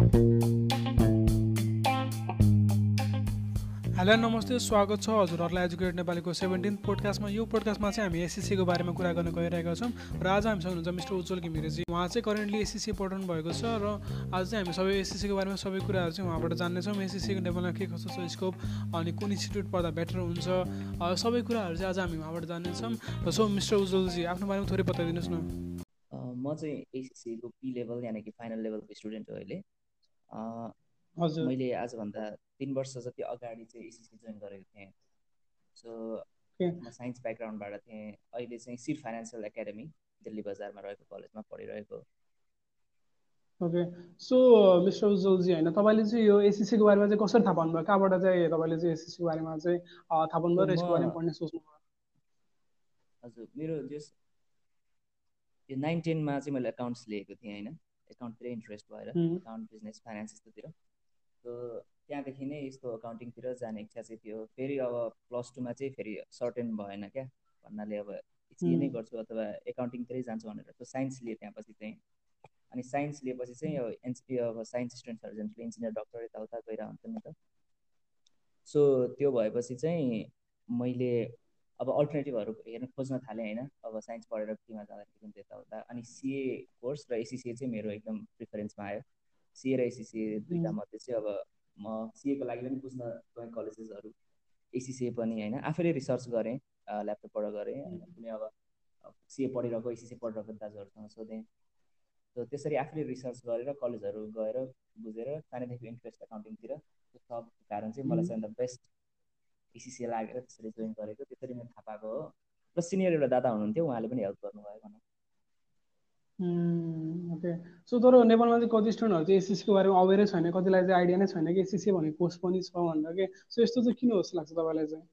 Hello नमस्ते स्वागत छ। हजुरहरूलाई एजुकेट नेपालीको सेभेन्टिन पोडकास्टमा। यो पोडकास्टमा चाहिँ हामी एसएससीको बारेमा कुरा गर्न गइरहेका छौँ र आज हामीसँग हुनुहुन्छ मिस्टर उज्जवल घिमिरेजी। उहाँ चाहिँ करेन्टली एसएससी पढाउनु भएको छ र आज चाहिँ हामी सबै एसएससीको बारेमा सबै कुराहरू चाहिँ उहाँबाट जान्नेछौँ। एसएससीको लेभलमा के कस्तो छ स्कोप अनि कुन इन्स्टिट्युट पढ्दा बेटर हुन्छ सबै कुराहरू चाहिँ आज हामी उहाँबाट जान्नेछौँ। र सो मिस्टर उज्जवलजी आफ्नो बारेमा थोरै बताइदिनुहोस् न। म चाहिँ एसएससीको पी लेभल यानि कि फाइनल लेभलको स्टुडेन्ट हो अहिले। मैले आजभन्दा तिन वर्ष जति अगाडि चाहिँ एसिसी जोइन गरेको थिएँ। सो म साइन्स ब्याकग्राउन्डबाट थिएँ। अहिले चाहिँ सिर फाइनेन्सियल एकाडेमी दिल्ली बजारमा रहेको कलेजमा पढिरहेको। ओके। सो मिस्टर उज्जवलजी होइन तपाईँले चाहिँ यो एसिसीको बारेमा चाहिँ कसरी थाहा पाउनुभयो? कहाँबाट चाहिँ तपाईँले चाहिँ एसिसीको बारेमा चाहिँ थाहा पाउनुभयो र यसको बारेमा पढ्ने सोच्नुभयो? हजुर मेरो जस यो नाइन टेनमा चाहिँ मैले एकाउन्ट्स लिएको थिएँ होइन? एकाउन्टतिरै इन्ट्रेस्ट भएर एकाउन्ट बिजनेस फाइनेन्स यस्तोतिर। सो त्यहाँदेखि नै यस्तो अकाउन्टिङतिर जाने इच्छा चाहिँ थियो। फेरि अब प्लस टूमा चाहिँ फेरि सर्टेन भएन क्या। भन्नाले अब यही नै गर्छु अथवा एकाउन्टिङतिरै जान्छु भनेर। त्यो साइन्स लिएँ त्यहाँपछि चाहिँ। अनि साइन्स लिएपछि चाहिँ अब एनसिपी अब साइन्स स्टुडेन्ट सर्जनले इन्जिनियर डक्टर यताउता गइरहन्छ नि त। सो त्यो भएपछि चाहिँ मैले अब अल्टरनेटिभहरू हेर्न खोज्न थालेँ होइन। अब साइन्स पढेर केमा जाँदाखेरि यताउता अनि सिए कोर्स र एसिसिए चाहिँ मेरो एकदम प्रिफरेन्समा आयो। सिए र एसिसिए दुइटा मध्ये चाहिँ अब म सिएको लागि पनि बुझ्न गएँ कलेजेसहरू एसिसिए पनि होइन। आफैले रिसर्च गरेँ ल्यापटपबाट गरेँ। होइन कुनै अब सिए पढिरहेको एसिसिए पढिरहेको दाजुहरूसँग सोधेँ। सो त्यसरी आफूले रिसर्च गरेर कलेजहरू गएर बुझेर सानैदेखि इन्ट्रेस्ट एकाउन्टिङतिर त्यो सब कारण चाहिँ मलाई चाहिँ बेस्ट एसिसिए लागेर त्यसरी जोइन गरेको त्यसरी मैले थाहा पाएको हो। र सिनियर एउटा दादा हुनुहुन्थ्यो उहाँले पनि हेल्प गर्नुभयो भनौँ ओके। सो तर नेपालमा चाहिँ कति स्टुडेन्टहरू चाहिँ एसिसीको बारेमा अवेरै छैन कतिलाई चाहिँ आइडिया नै छैन कि एसिसी भन्ने कोर्स पनि छ भनेर के सो यस्तो चाहिँ किन जस्तो लाग्छ तपाईँलाई चाहिँ?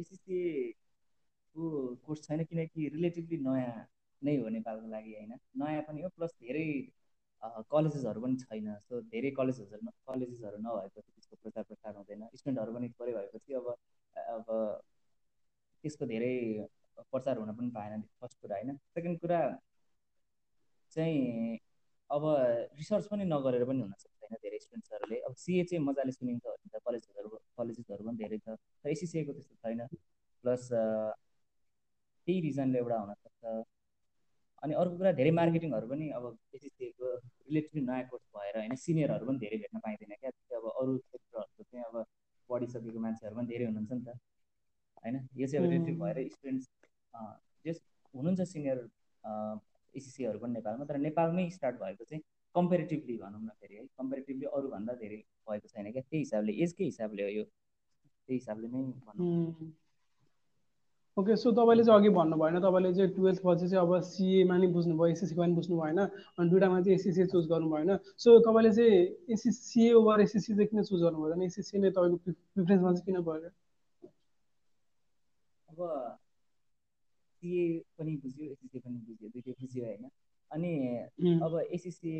एसिसीको कोर्स छैन किनकि रिलेटिभली नयाँ नै हो नेपालको लागि होइन? नयाँ पनि हो प्लस धेरै कलेजेसहरू पनि छैन। सो धेरै कलेजेसहरू कलेजेसहरू नभएपछि त्यसको प्रचार प्रसार हुँदैन। स्टुडेन्टहरू पनि थोरै भएपछि अब अब त्यसको धेरै प्रचार हुन पनि पाएन फर्स्ट कुरा होइन? सेकेन्ड कुरा चाहिँ अब रिसर्च पनि नगरेर पनि हुन सक्दैन धेरै स्टुडेन्ट्सहरूले। अब सिए चाहिँ मजाले सुनिन्छ भनिन्छ कलेजेसहरू कलेजेसहरू पनि धेरै छ। तर एसिसिएको त्यस्तो छैन। प्लस त्यही रिजनले एउटा हुनसक्छ। अनि अर्को कुरा धेरै मार्केटिङहरू पनि अब एसिसिएको रिलेटिभली नयाँ कोर्स भएर होइन सिनियरहरू पनि धेरै भेट्न पाइँदैन क्या। अब अरू सेक्टरहरूको चाहिँ अब पढिसकेको मान्छेहरू पनि धेरै हुनुहुन्छ नि त होइन? यो चाहिँ अब रिलेटिभ भएर स्टुडेन्ट्स जस हुनुहुन्छ सिनियर एसिसीहरू पनि नेपालमा तर नेपालमै स्टार्ट भएको चाहिँ कम्पेरिटिभली भनौँ न फेरि है। कम्पेरिटिभली अरूभन्दा धेरै भएको छैन क्या। त्यही हिसाबले एजकै हिसाबले हो यो। त्यही हिसाबले नै भनौँ। ओके सो तपाईँले चाहिँ अघि भन्नु भएन तपाईँले चाहिँ टुवेल्थ पछि चाहिँ अब सिएमा नि बुझ्नुभयो एसएससीमा पनि बुझ्नु भएन अनि दुइटामा चाहिँ एसएससी चुज गर्नु भएन सो तपाईँले चाहिँ एसएस सिए ओभर एसएससी चाहिँ किन चुज गर्नुभयो भने एसएससी नै तपाईँको प्रिफरेन्समा चाहिँ किन पऱ्यो अब सिए पनि बुझ्यो एसिसी पनि बुझ्यो दुइटै बुझ्यो होइन। अनि अब एसिसी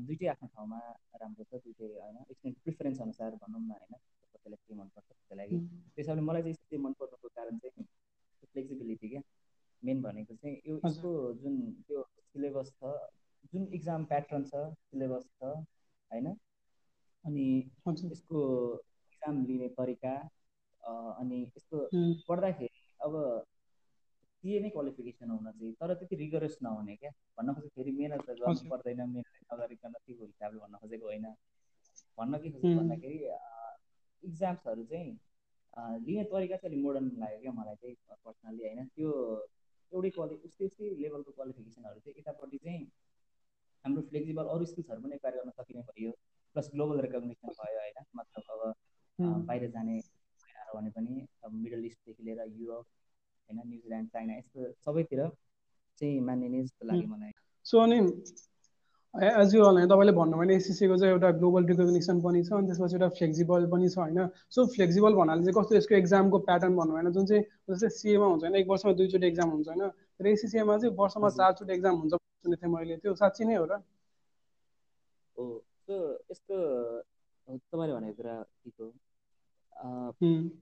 दुइटै आफ्नो ठाउँमा राम्रो छ दुइटै होइन एकछिन प्रिफरेन्स अनुसार भनौँ न होइन कसैलाई के मनपर्छ लागि त्यस हिसाबले मलाई चाहिँ एसिसी मनपर्नुको कारण चाहिँ फ्लेक्सिबिलिटी क्या? मेन भनेको चाहिँ यो यसको जुन त्यो सिलेबस छ जुन इक्जाम प्याटर्न छ सिलेबस छ होइन? अनि यसको इक्जाम लिने तरिका अनि यसको पढ्दाखेरि अब सिए नै क्वालिफिकेसन हुन चाहिँ तर त्यति रिगरस नहुने क्या? भन्न खोजेको फेरि मिहिनेत गर्नु पर्दैन मिहिनेत नगरिकन त्यो हिसाबले भन्न खोजेको होइन। भन्न के खोजेको भन्दाखेरि इक्जाम्सहरू चाहिँ लिने तरिका चाहिँ अलिक मोडर्न लाग्यो क्या मलाई चाहिँ पर्सनली होइन। त्यो एउटै क्वालि उस्तै उस्तै लेभलको क्वालिफिकेसनहरू चाहिँ यतापट्टि चाहिँ हाम्रो फ्लेक्सिबल अरू स्किल्सहरू पनि एक्वायर गर्न सकिने भयो। प्लस ग्लोबल रेकग्नेसन भयो होइन मतलब अब बाहिर जाने भने पनि अब मिडल इस्टदेखि लिएर युरोप होइन न्युजिल्यान्ड चाइना यस्तो सबैतिर चाहिँ मानिने जस्तो लाग्यो मलाई। सो अनि एज यु भने तपाईँले भन्नु भने एसिसीको चाहिँ एउटा ग्लोबल रिकग्नेसन पनि छ अनि त्यसपछि एउटा फ्लेक्सिबल पनि छ होइन? सो फ्लेक्सिबल भन्नाले चाहिँ कस्तो यसको एक्जामको प्याटर्न भन्नु भएन जुन चाहिँ जस्तै सिएमा हुन्छ होइन? एक वर्षमा दुईचोटि एक्जाम हुन्छ होइन? र एसिसिएमा चाहिँ वर्षमा चारचोटि एक्जाम हुन्छ सुनेको थिएँ मैले त्यो साँच्ची नै हो र? हो त्यो यस्तो तपाईँले भनेको कुरा ठिक हो।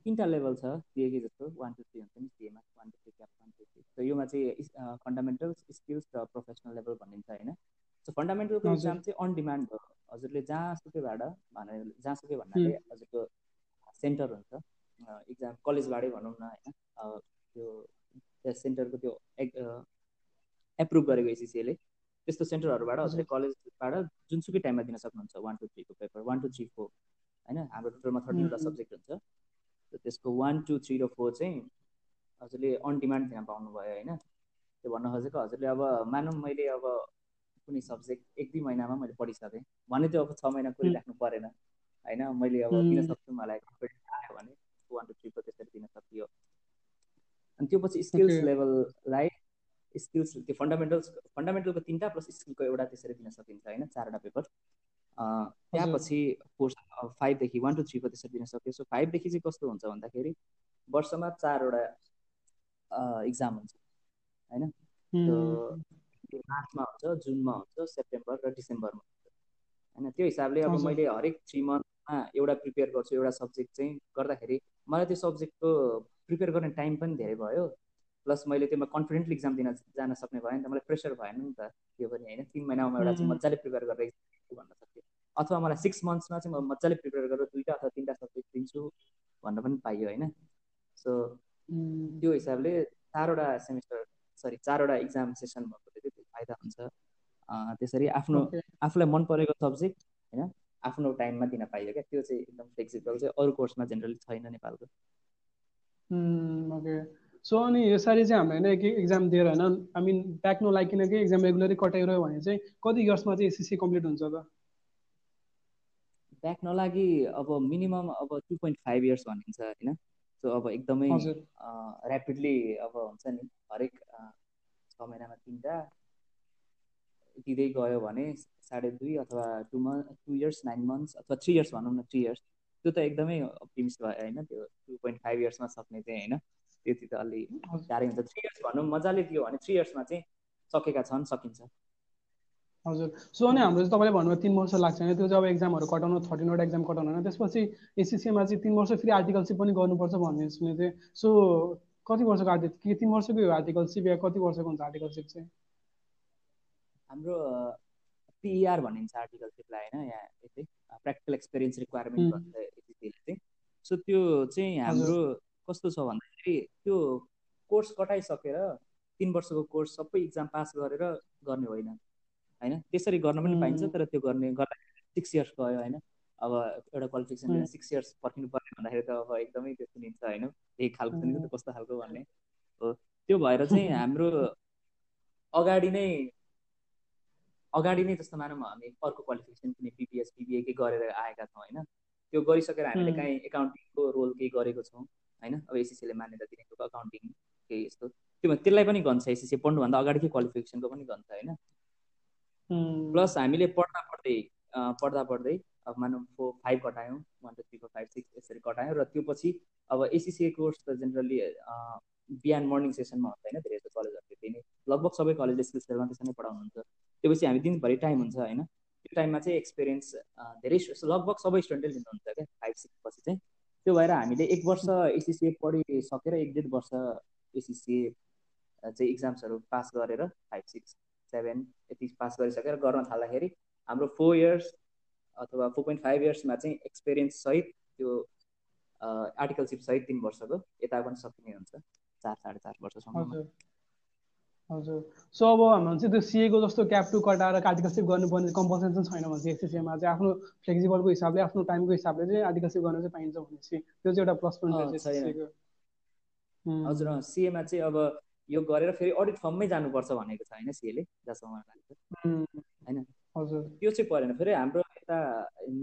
तिनवटा लेभल छ सिएकै जस्तो वान टू थ्री हुन्छ नि CMA one two three cap one two three योमा चाहिँ फन्डामेन्टल्स स्किल्स र प्रोफेसनल लेभल भनिन्छ होइन? सो फन्डामेन्टलको इक्जाम चाहिँ अन डिमान्ड हो हजुरले जहाँसुकैबाट भने जहाँसुकै भन्नाले हजुरको सेन्टर हुन्छ। इक्जाम कलेजबाटै भनौँ न होइन। त्यो सेन्टरको त्यो एप्रुभ गरेको एसिसिएले त्यस्तो सेन्टरहरूबाट हजुरले कलेजबाट जुनसुकै टाइममा दिन सक्नुहुन्छ one two थ्रीको paper one two three four होइन। हाम्रो टोटलमा थर्टिनवटा सब्जेक्ट हुन्छ। त्यसको वान टू थ्री र फोर चाहिँ हजुरले अन डिमान्ड दिन पाउनुभयो होइन। त्यो भन्न खोजेको हजुरले अब मानौँ मैले अब कुनै सब्जेक्ट एक दुई महिनामा मैले पढिसकेँ। भने त्यो अब छ महिना कुरिराख्नु परेन। होइन मैले अब दिन सक्छु मलाई आयो भने वान टू थ्रीको त्यसरी दिन सकियो। अनि त्यो पछि स्किल्स लेभललाई स्किल्स त्यो फन्डामेन्टल्स फन्डामेन्टलको तिनवटा प्लस स्किलको एउटा त्यसरी दिन सकिन्छ होइन चारवटा पेपर त्यहाँपछि कोर्स फाइभदेखि वान टू थ्रीको त्यसरी दिन सक्यो। सो फाइभदेखि चाहिँ कस्तो हुन्छ भन्दाखेरि वर्षमा चारवटा इक्जाम हुन्छ होइन। त्यो मार्चमा हुन्छ जुनमा हुन्छ सेप्टेम्बर र डिसेम्बरमा हुन्छ। होइन त्यो हिसाबले अब मैले हरेक थ्री मन्थमा एउटा प्रिपेयर गर्छु एउटा सब्जेक्ट चाहिँ गर्दाखेरि मलाई त्यो सब्जेक्टको प्रिपेयर गर्ने टाइम पनि धेरै भयो। प्लस मैले त्यसमा कन्फिडेन्टली इक्जाम दिन जान सक्ने भयो नि त मलाई प्रेसर भएन नि त त्यो पनि होइन? तिन महिनामा एउटा चाहिँ मजाले प्रिपेयर गरेर इक्जाम भन्न सक्थेँ। अथवा मलाई सिक्स मन्थ्समा चाहिँ म मजाले प्रिपेयर गरेर दुईवटा अथवा तिनवटा सब्जेक्ट दिन्छु भन्न पनि पाइयो होइन? सो त्यो हिसाबले चारवटा सेमिस्टर सरी चारवटा इक्जाम सेसन भएकोले चाहिँ फाइदा हुन्छ। त्यसरी आफ्नो आफूलाई मन परेको सब्जेक्ट होइन आफ्नो टाइममा दिन पाइयो क्या। त्यो चाहिँ एकदम फ्लेक्सिबल चाहिँ अरू कोर्समा जेनरली छैन नेपालको। ओके। सो अनि यसरी चाहिँ हाम्रो होइन कि इक्जाम दिएर होइन आई मिन ब्याक नलागिकन कि इक्जाम रेगुलरी कटाइरह्यो भने चाहिँ कति इयर्समा चाहिँ एसएससी कम्प्लिट हुन्छ त? ब्याक नलागि अब मिनिमम अब टु पोइन्ट फाइभ इयर्स भनिन्छ होइन। सो अब एकदमै ऱ्यापिडली अब हुन्छ नि हरेक छ महिनामा तिनवटा दिँदै गयो भने साढे दुई अथवा two month two years nine months अथवा थ्री इयर्स भनौँ न थ्री इयर्स त्यो त एकदमै अप्टिमिस्ट भयो होइन त्यो टु पोइन्ट फाइभ इयर्समा सक्ने चाहिँ होइन त्यति त अलि गाह्रै हुन्छ। थ्री इयर्स भनौँ मजाले दियो भने थ्री इयर्समा चाहिँ सकेका छन् सकिन्छ। हजुर। सो अनि हाम्रो चाहिँ तपाईँले भन्नुभयो तिन वर्ष लाग्छ होइन त्यो चाहिँ अब एक्जामहरू कटाउनु थर्टिनवटा एक्जाम कटाउनु होइन त्यसपछि एसिसीमा चाहिँ तिन वर्ष फेरि आर्टिकलसिप पनि गर्नुपर्छ भन्ने सुने थिएँ। सो कति वर्षको आर्टिकल के तिन वर्षको आर्टिकलसिप या कति वर्षको हुन्छ आर्टिकलसिप चाहिँ? हाम्रो पिइआर e भनिन्छ आर्टिकलसिपलाई होइन? यहाँ यतै प्र्याक्टिकल एक्सपिरियन्स रिक्वायरमेन्ट भन्छ एसिसीले चाहिँ सो त्यो चाहिँ हाम्रो कस्तो छ भन्दाखेरि त्यो कोर्स कटाइसकेर तिन वर्षको कोर्स सबै इक्जाम पास गरेर गर्ने होइन। होइन? त्यसरी गर्न पनि पाइन्छ तर त्यो गर्ने गर्दाखेरि सिक्स इयर्स गयो होइन? अब एउटा क्वालिफिकेसन सिक्स इयर्स पर्खिनु पर्ने भन्दाखेरि त अब एकदमै त्यो सुनिन्छ होइन? एक खालको सुनिन्छ कस्तो खालको भन्ने हो। त्यो भएर चाहिँ हाम्रो अगाडि नै अगाडि नै जस्तो मानौँ हामी अर्को क्वालिफिकेसन कुनै पिपिएस पिबिए केही गरेर आएका छौँ होइन? त्यो गरिसकेर हामीले काहीँ एकाउन्टिङको रोल केही गरेको छौँ होइन? अब एसिसीले मान्यता दिनेको अकाउन्टिङ केही यस्तो। त्यो त्यसलाई पनि गन्छ एसिसी पढ्नुभन्दा अगाडिकै क्वालिफिकेसनको पनि गन्छ होइन? प्लस हामीले पढ्दा पढ्दै पढ्दा पढ्दै अब मानौँ four five कटायौँ one two three four five six यसरी कटायौँ र त्यो पछि अब एसिसी कोर्स त जेनरली बिहान मर्निङ सेसनमा हुन्छ होइन धेरै जस्तो कलेजहरूले त्यही लगभग सबै कलेजले स्किल्स सेलमा त्यसरी नै पढाउनुहुन्छ। त्योपछि हामी दिनभरि टाइम हुन्छ होइन? त्यो टाइममा चाहिँ एक्सपिरियन्स धेरै लगभग सबै स्टुडेन्टले लिनुहुन्छ क्या फाइभ सिक्स पछि चाहिँ। त्यो भएर हामीले एक वर्ष एसिसिए पढिसकेर एक डेढ वर्ष एसिसिए चाहिँ इक्जाम्सहरू पास गरेर फाइभ सिक्स सेभेन यति पास गरिसकेर गर्न थाल्दाखेरि हाम्रो फोर इयर्स अथवा फोर पोइन्ट फाइभ इयर्समा चाहिँ एक्सपिरियन्स सहित त्यो आर्टिकलसिप सहित तिन वर्षको यता पनि सकिने हुन्छ। चार साढे चार वर्षसम्म हजुर। सो अब हाम्रो चाहिँ त्यो सिएको जस्तो क्याप टु कटाएर आर्टिकलसिप गर्नुपर्ने कम्पलसन छैन भने चाहिँ एसएससीमा चाहिँ आफ्नो फ्लेक्सिबलको हिसाबले आफ्नो टाइमको हिसाबले चाहिँ आर्टिकलसिप गर्न चाहिँ पाइन्छ भनेपछि त्यो चाहिँ एउटा प्लस पोइन्ट हजुर सिएमा चाहिँ अब यो गरेर फेरि अडिट फर्ममै जानुपर्छ भनेको छ होइन सिएले जहाँसम्म लाग्छ। होइन? हजुर। त्यो चाहिँ परेन। फेरि हाम्रो यता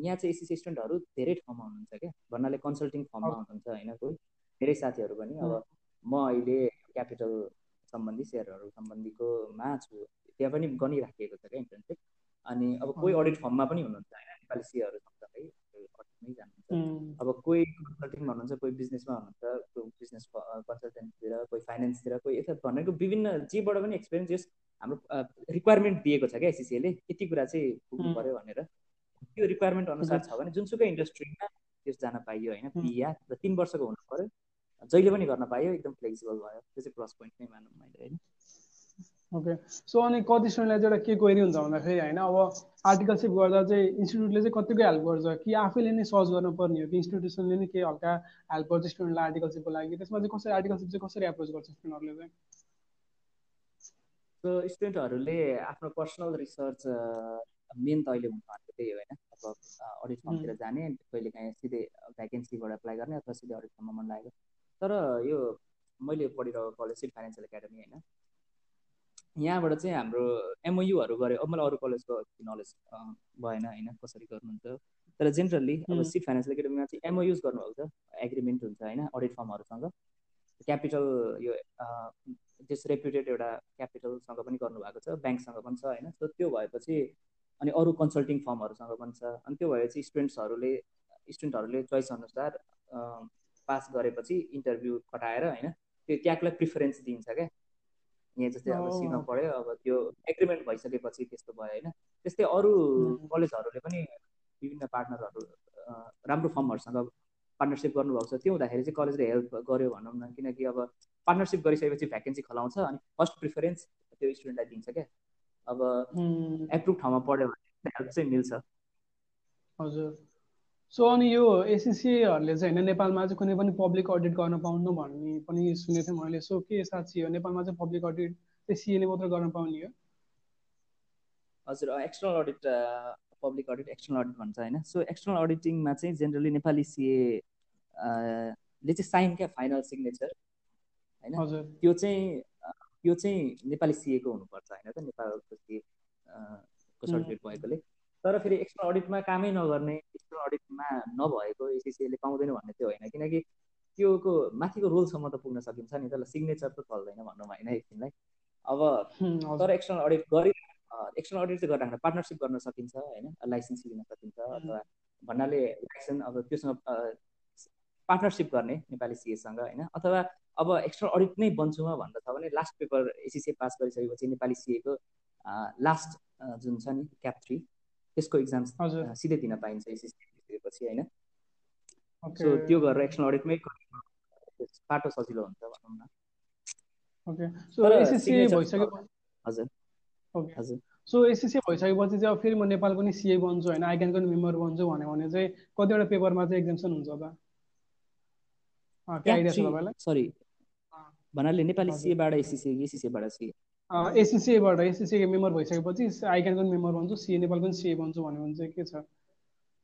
यहाँ चाहिँ एसएससी स्टुडेन्टहरू धेरै ठाउँमा हुनुहुन्छ क्या? भन्नाले कन्सल्टिङ फर्ममा हुनुहुन्छ होइन कोही? धेरै साथीहरू पनि। अब म अहिले क्यापिटल सम्बन्धी सेयरहरू सम्बन्धीकोमा छु त्यहाँ पनि गनिराखिएको छ क्या इन्टर्नसिप अनि अब कोही अडिट फर्ममा पनि हुनुहुन्छ होइन? नेपाली सेयरहरू सँगसँगै अडिटमै जानुहुन्छ। अब कोही कन्सल्टिङ भन्नुहुन्छ कोही बिजनेसमा हुनुहुन्छ कोही बिजनेस कन्सल्टेन्टतिर कोही फाइनेन्सतिर कोही यता भनेको विभिन्न जेबाट पनि एक्सपिरियन्स यस हाम्रो रिक्वायरमेन्ट दिएको छ क्या एसिसिएले यति कुरा चाहिँ पुग्नु पऱ्यो भनेर। त्यो रिक्वायरमेन्ट अनुसार छ भने जुनसुकै इन्डस्ट्रीमा त्यस जान पाइयो होइन? पिया र तिन वर्षको हुनु पऱ्यो जहिले पनि गर्न पायो एकदम फ्लेक्सिबल भयो। त्यो चाहिँ प्लस पोइन्ट नै मानौँ मैले होइन? ओके सो अनि कति स्टुडेन्टलाई चाहिँ एउटा के क्वेरी हुन्छ भन्दाखेरि होइन अब आर्टिकलसिप गर्दा चाहिँ इन्स्टिट्युटले चाहिँ कतिको हेल्प गर्छ? कि आफैले नै सर्च गर्नुपर्ने हो? कि इन्स्टिट्युसनले नै केही हल्का हेल्प गर्छ स्टुडेन्टलाई आर्टिकलसिपको लागि त्यसमा चाहिँ कसरी आर्टिकलसिप चाहिँ कसरी एप्रोच गर्छ स्टुडेन्टहरूले चाहिँ? सो स्टुडेन्टहरूले आफ्नो पर्सनल रिसर्च मेन त अहिले हुन्छ भनेको त्यही होइन? अब अडिट फर्मतिर जाने कहिले काहीँ सिधै भ्याकेन्सीबाट एप्लाई गर्ने अथवा सिधै अडिट फर्ममा मन लागेको। तर यो मैले पढिरहेको कलेज सिट फाइनेन्सियल एकाडेमी होइन। यहाँबाट चाहिँ हाम्रो एमओयुहरू गऱ्यो अब मलाई अरू कलेजको नलेज भएन होइन कसरी गर्नुहुन्छ तर जेनरली अब सिप फाइनेन्सियल एकाडेमीमा चाहिँ एमओयुज गर्नुभएको छ एग्रिमेन्ट हुन्छ होइन अडिट फर्महरूसँग क्यापिटल यो त्यस रेप्युटेड एउटा क्यापिटलसँग पनि गर्नुभएको छ ब्याङ्कसँग पनि छ होइन। सो त्यो भएपछि अनि अरू कन्सल्टिङ फर्महरूसँग पनि छ। अनि त्यो भएपछि स्टुडेन्ट्सहरूले स्टुडेन्टहरूले चोइस अनुसार पास गरेपछि इन्टरभ्यू कटाएर होइन त्यो ट्यागलाई प्रिफरेन्स दिन्छ क्या। यहाँ जस्तै अब सीमा पढ्यो अब त्यो एग्रिमेन्ट भइसकेपछि त्यस्तो भयो होइन। त्यस्तै अरू कलेजहरूले पनि विभिन्न पार्टनरहरू राम्रो फर्महरूसँग पार्टनरसिप गर्नुभएको छ। त्यो हुँदाखेरि चाहिँ कलेजले हेल्प गर्यो भनौँ न किनकि अब पार्टनरसिप गरिसकेपछि भ्याकेन्सी खोलाउँछ अनि फर्स्ट प्रिफरेन्स त्यो स्टुडेन्टलाई दिन्छ क्या। अब एप्रुभ ठाउँमा पढ्यो भने हेल्प चाहिँ मिल्छ। हजुर। सो अनि यो एसिसिएहरूले चाहिँ होइन नेपालमा चाहिँ कुनै पनि पब्लिक अडिट गर्न पाउनु भन्ने पनि सुनेको थिएँ मैले। सो के साँच्ची हो नेपालमा चाहिँ पब्लिक अडिट चाहिँ सिएले मात्र गर्न पाउने हो? हजुर external audit public audit external audit भन्छ होइन। सो एक्सटर्नल अडिटिङमा चाहिँ जेनरली नेपाली सिए ले चाहिँ साइन क्या फाइनल सिग्नेचर होइन? त्यो चाहिँ त्यो चाहिँ नेपाली सिएको हुनुपर्छ होइन त? नेपालको सिए को सर्टिफिकेट भएकोले? तर फेरि एक्सटर्नल अडिटमा कामै नगर्ने एक्सटर्नल अडिटमा नभएको एसिसिएले पाउँदैन भन्ने त्यो होइन। किनकि त्योको माथिको रोलसम्म त पुग्न सकिन्छ नि त सिग्नेचर त चल्दैन भनौँ होइन एकछिनलाई अब तर एक्सटर्नल अडिट गरि एक्सटर्नल अडिट चाहिँ गरिराख्दा पार्टनरसिप गर्न सकिन्छ होइन लाइसेन्स लिन सकिन्छ अथवा भन्नाले लाइसेन्स अब त्योसँग पार्टनरसिप गर्ने नेपाली सिएसँग होइन। अथवा अब एक्सटर्नल अडिट नै बन्छु म भन्दा छ भने लास्ट पेपर एसिसिए पास गरिसकेपछि नेपाली सिएको लास्ट जुन छ नि क्याप थ्री त्यसको इक्जाम सिधै दिन पाइन्छ एसिसी पछि होइन? सो त्यो गरेर एक्सनल अडिटमै बाटो सजिलो हुन्छ भनौँ न। ओके। सो एसिसी भइसक्यो हजुर। हजुर। सो एसिसी भइसकेपछि चाहिँ अब फेरि म नेपालको नि सिए बन्छु होइन? आइक्यानको नि मेम्बर बन्छु भन्यो भने चाहिँ कतिवटा पेपरमा चाहिँ एक्जाम्सन हुन्छ त? सरी भन्नाले नेपाली सिएबाट एसिसी एसिसीबाट सिए एसिसिएबाट एसिसिए मेम्बर भइसकेपछि आइक्यानको पनि मेम्बर बन्छु सिए नेपालको पनि सिए बन्छु भन्यो भने चाहिँ के छ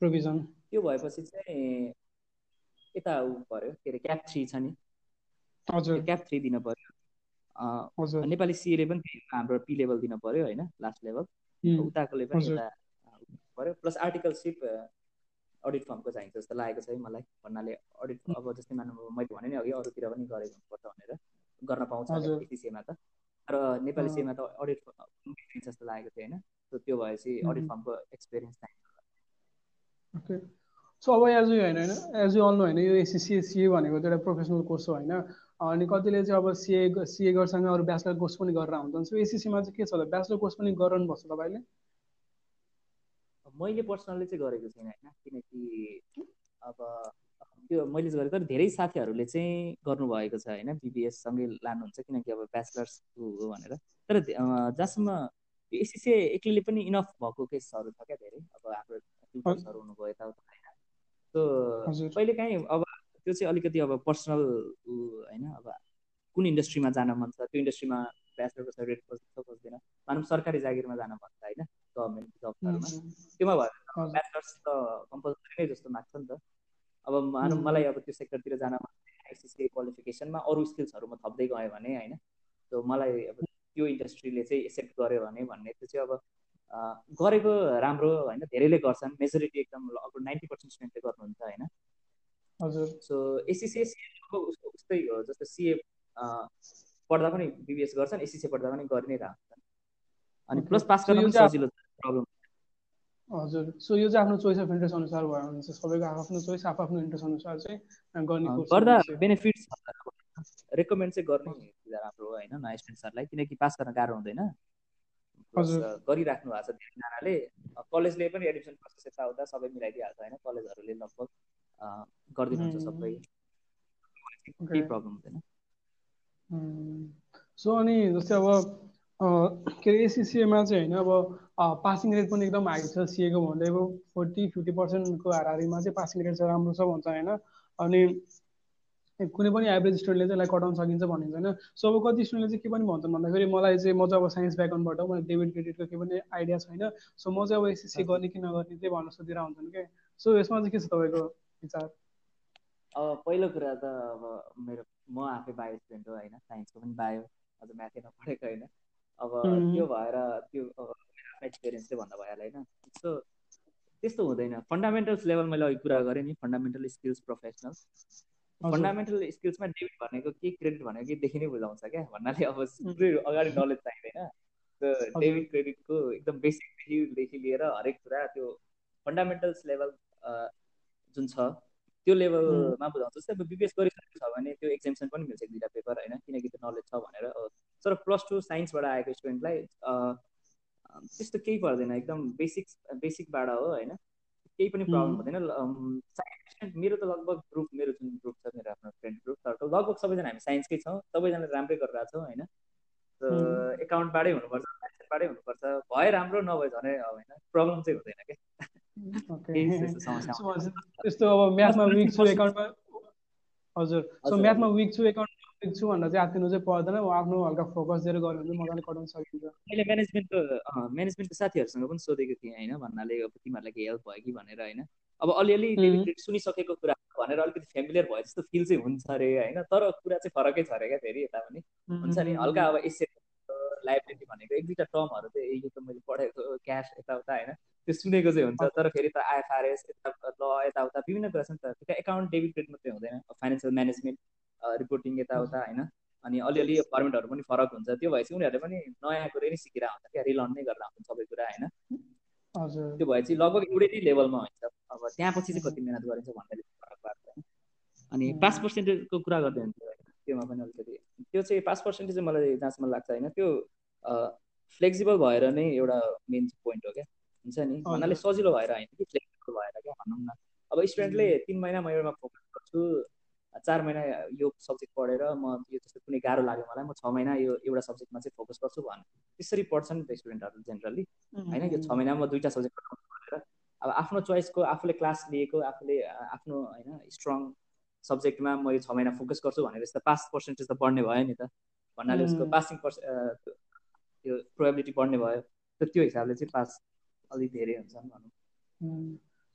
प्रोभिजन त्यो भएपछि चाहिँ यता ऊ पऱ्यो के अरे क्याप थ्री छ नि। हजुर। क्याप थ्री दिनु पऱ्यो। नेपाली सिएले पनि हाम्रो पी लेभल दिनु पऱ्यो होइन लास्ट लेभल उताकोले पनि एउटा पऱ्यो। प्लस आर्टिकलसिप अडिट फर्मको चाहिन्छ जस्तो लागेको छ है मलाई। भन्नाले अडिट अब जस्तै मानव मैले भने नि अघि अरूतिर पनि गरेको हुनुपर्छ भनेर। गर्न पाउँछ त। र नेपाली सेमा त अडिट जस्तो लागेको थियो होइन? सो त्यो भएपछि अडिट फर्मको एक्सपिरियन्स ओके सो अब एज यु होइन होइन? एज यु अल्नु होइन यो एसिसी सिए भनेको त एउटा प्रोफेसनल कोर्स हो होइन? अनि कतिले चाहिँ अब सिए सिए गर्सँग अरू ब्याचलर कोर्स पनि गरेर हुन्छन् सो एसिसीमा चाहिँ के छ होला? ब्याचलर कोर्स पनि गरिरहनु छ तपाईँले? मैले पर्सनल्ली चाहिँ गरेको छैन होइन? किनकि अब त्यो मैले गरेको तर धेरै साथीहरूले चाहिँ गर्नुभएको छ होइन बिबिएससँगै लानुहुन्छ किनकि अब ब्याचलर्स हो भनेर। तर जहाँसम्म एसिसी एक्लैले पनि इनफ भएको केसहरू छ क्या धेरै। अब हाम्रो ट्युटर्सहरू हुनुभयो यताउता। होइन सो कहिले काहीँ अब त्यो चाहिँ अलिकति अब पर्सनल होइन अब कुन इन्डस्ट्रीमा जान मन छ त्यो इन्डस्ट्रीमा ब्याचलरको सर्टिफिकेट खोज्छ खोज्दैन। भनौँ सरकारी जागिरमा जान मन छ होइन गभर्मेन्ट जबहरूमा त्योमा भयो ब्याचलर्स त कम्पलसरी नै जस्तो लाग्छ नि त। अब मानव मलाई अब त्यो सेक्टरतिर जान आइसिसी क्वालिफिकेसनमा अरू स्किल्सहरू म थप्दै गएँ भने होइन? सो मलाई अब त्यो इन्डस्ट्रीले चाहिँ एक्सेप्ट गर्यो भने भन्ने त्यो चाहिँ अब गरेको राम्रो होइन? धेरैले गर्छन् मेजोरिटी एकदम अब नाइन्टी पर्सेन्ट स्टुडेन्टले गर्नुहुन्छ होइन? हजुर। सो एसिसिए उसको उस्तै हो जस्तो सिए पढ्दा पनि बिबिएस गर्छन् एसिसिए पढ्दा पनि गरि नै रहन्छन्। अनि प्लस पास गर्न पनि सजिलो प्रब्लम हजुर सो यो चाहिँ आफ्नो चोइस अफ इन्ट्रेस्ट अनुसार भयो भने चाहिँ सबैको आफ्नो चोइस आफ्नो इन्ट्रेस्ट अनुसार चाहिँ गर्ने गर्दा बेनिफिट्स रेकमेन्ड चाहिँ गर्ने राम्रो होइन नयाँ स्टुडेन्ट्सहरूलाई किनकि पास गर्न गाह्रो हुँदैन गरिराख्नु भएको छ धेरैजनाले कलेजले पनि एडमिसन प्रोसेस यताउता सबै मिलाइदिइहाल्छ होइन कलेजहरूले लगभग गरिदिनुहुन्छ सबै केही प्रब्लम हुँदैन सो अनि जस्तै अब के अरे एसिसिएमा चाहिँ होइन अब पासिङ रेट पनि एकदम हाई छ सिएको भन्दै अब फोर्टी फिफ्टी पर्सेन्टको हारिमा चाहिँ पासिङ रेट चाहिँ राम्रो छ भन्छ होइन। अनि कुनै पनि एभरेज स्टुडेन्टले चाहिँ यसलाई कटाउन सकिन्छ भनिन्छ होइन। सो अब कति स्टुडेन्टले चाहिँ के पनि भन्छन् भन्दाखेरि मलाई चाहिँ म चाहिँ अब साइन्स ब्याकग्राउन्डबाट मलाई डेबिट क्रेडिटको केही पनि आइडिया छैन। सो म चाहिँ अब एसिसी गर्ने कि नगर्ने चाहिँ भन्न सोधिरहेको हुन्छन् क्या सो यसमा चाहिँ के छ तपाईँको विचार? अब पहिलो कुरा त अब मेरो म आफै बायो स्टुडेन्ट हो होइन। साइन्सको पनि बायो अझ म्याथै नपढेको होइन। अब त्यो भएर त्यो एक्सपिरियन्स चाहिँ भन्दा भइहाल्यो होइन। सो त्यस्तो हुँदैन। फन्डामेन्टल्स लेभल मैले अघि कुरा गरेँ नि फन्डामेन्टल स्किल्स प्रोफेसनल फन्डामेन्टल स्किल्समा डेबिट भनेको के क्रेडिट भनेको के देखि नै बुझाउँछ क्या? भन्नाले अब अगाडि नलेज चाहिँदैन। त्यो डेबिट क्रेडिटको एकदम बेसिकदेखि लिएर हरेक कुरा त्यो फन्डामेन्टल्स लेभल जुन छ त्यो लेभलमा बुझाउँछ। जस्तै अब बिबिएस गरिसकेको छ भने त्यो एक्जाम्सन पनि मिल्छ दुइटा पेपर होइन? किनकि त्यो नलेज छ भनेर। तर प्लस टू साइन्सबाट आएको स्टुडेन्टलाई त्यस्तो केही पर्दैन एकदम बेसिक बेसिकबाट हो होइन? केही पनि प्रब्लम हुँदैन साइन्स मेरो त लगभग ग्रुप मेरो जुन ग्रुप छ मेरो आफ्नो फ्रेन्ड ग्रुप तर लगभग सबैजना हामी साइन्सकै छौँ सबैजना राम्रै गरिरहेको छौँ होइन? एकाउन्टबाटै हुनुपर्छ साइन्सबाटै हुनुपर्छ भए राम्रो नभए झनै होइन? प्रब्लम चाहिँ हुँदैन क्या? त्यस्तो अब म्याथमा विक छु एकाउन्टमा हजुर। सो म्याथमा विक छु एकाउन्टमा विक छु भनेर चाहिँ आत्तिनु चाहिँ पर्दैन। आफ्नो हल्का फोकस दिएर गऱ्यो भने मजाले कटाउन सकिन्छ। मैले म्यानेजमेन्टको म्यानेजमेन्टको साथीहरूसँग पनि सोधेको थिएँ होइन? भन्नाले अब तिमीहरूलाई केही हेल्प भयो कि भनेर होइन? अब अलिअलि सुनिसकेको कुरा भनेर अलिकति फेमिलियर भयो जस्तो फिल चाहिँ हुन्छ अरे होइन? तर कुरा चाहिँ फरकै छ अरे क्या फेरि यता पनि। हुन्छ नि? हल्का अब एसेट लाइब्रेरी भनेको एक दुईवटा टर्महरू चाहिँ यो त मैले पढेको क्यास यताउता होइन? त्यो सुनेको चाहिँ हुन्छ तर फेरि त आइएफआरएस यता ल यताउता विभिन्न कुरा छ नि त। त्यो एकाउन्ट डेबिट क्रेडिट मात्रै हुँदैन। फाइनेन्सियल म्यानेजमेन्ट रिपोर्टिङ यताउता होइन? अनि अलिअलि फर्मेटहरू पनि फरक हुन्छ। त्यो भएपछि उनीहरूले पनि नयाँ कुरै नै सिकेर हुन्छ क्या रिलर्न नै गरेर हुन्छ सबै कुरा होइन? त्यो भए चाहिँ लगभग एउटै नै लेभलमा हुन्छ। अब त्यहाँ पछि चाहिँ कति मिहिनेत गरिन्छ भन्दाखेरि फरक पार्छ अनि पास पर्सेन्टेजको कुरा गर्दै हुन्छ त्योमा पनि अलिकति। त्यो चाहिँ पास पर्सेन्टेज चाहिँ मलाई जहाँसम्म लाग्छ होइन? त्यो फ्लेक्सिबल भएर नै एउटा मेन पोइन्ट हो क्या। हुन्छ नि? भन्नाले सजिलो भएर होइन कि फ्लेक्सिबल भएर क्या भनौँ न। अब स्टुडेन्टले तिन महिना म एउटामा फोकस गर्छु चार महिना यो सब्जेक्ट पढेर म यो जस्तो कुनै गाह्रो लाग्यो मलाई म छ महिना यो एउटा सब्जेक्टमा चाहिँ फोकस गर्छु भने त्यसरी पढ्छ नि त स्टुडेन्टहरू जेनरली होइन? यो छ महिनामा म दुईवटा सब्जेक्ट पढेर अब आफ्नो चोइसको आफूले क्लास लिएको आफूले आफ्नो होइन स्ट्रङ सब्जेक्टमा म यो छ महिना फोकस गर्छु भनेर यस्तो पास पर्सेन्टेज त पढ्ने भयो नि त। भन्नाले उसको पासिङ पर्से त्यो प्रोबेबिलिटी बढ्ने भयो। त त्यो हिसाबले चाहिँ पास अलिक धेरै हुन्छन् भनौँ।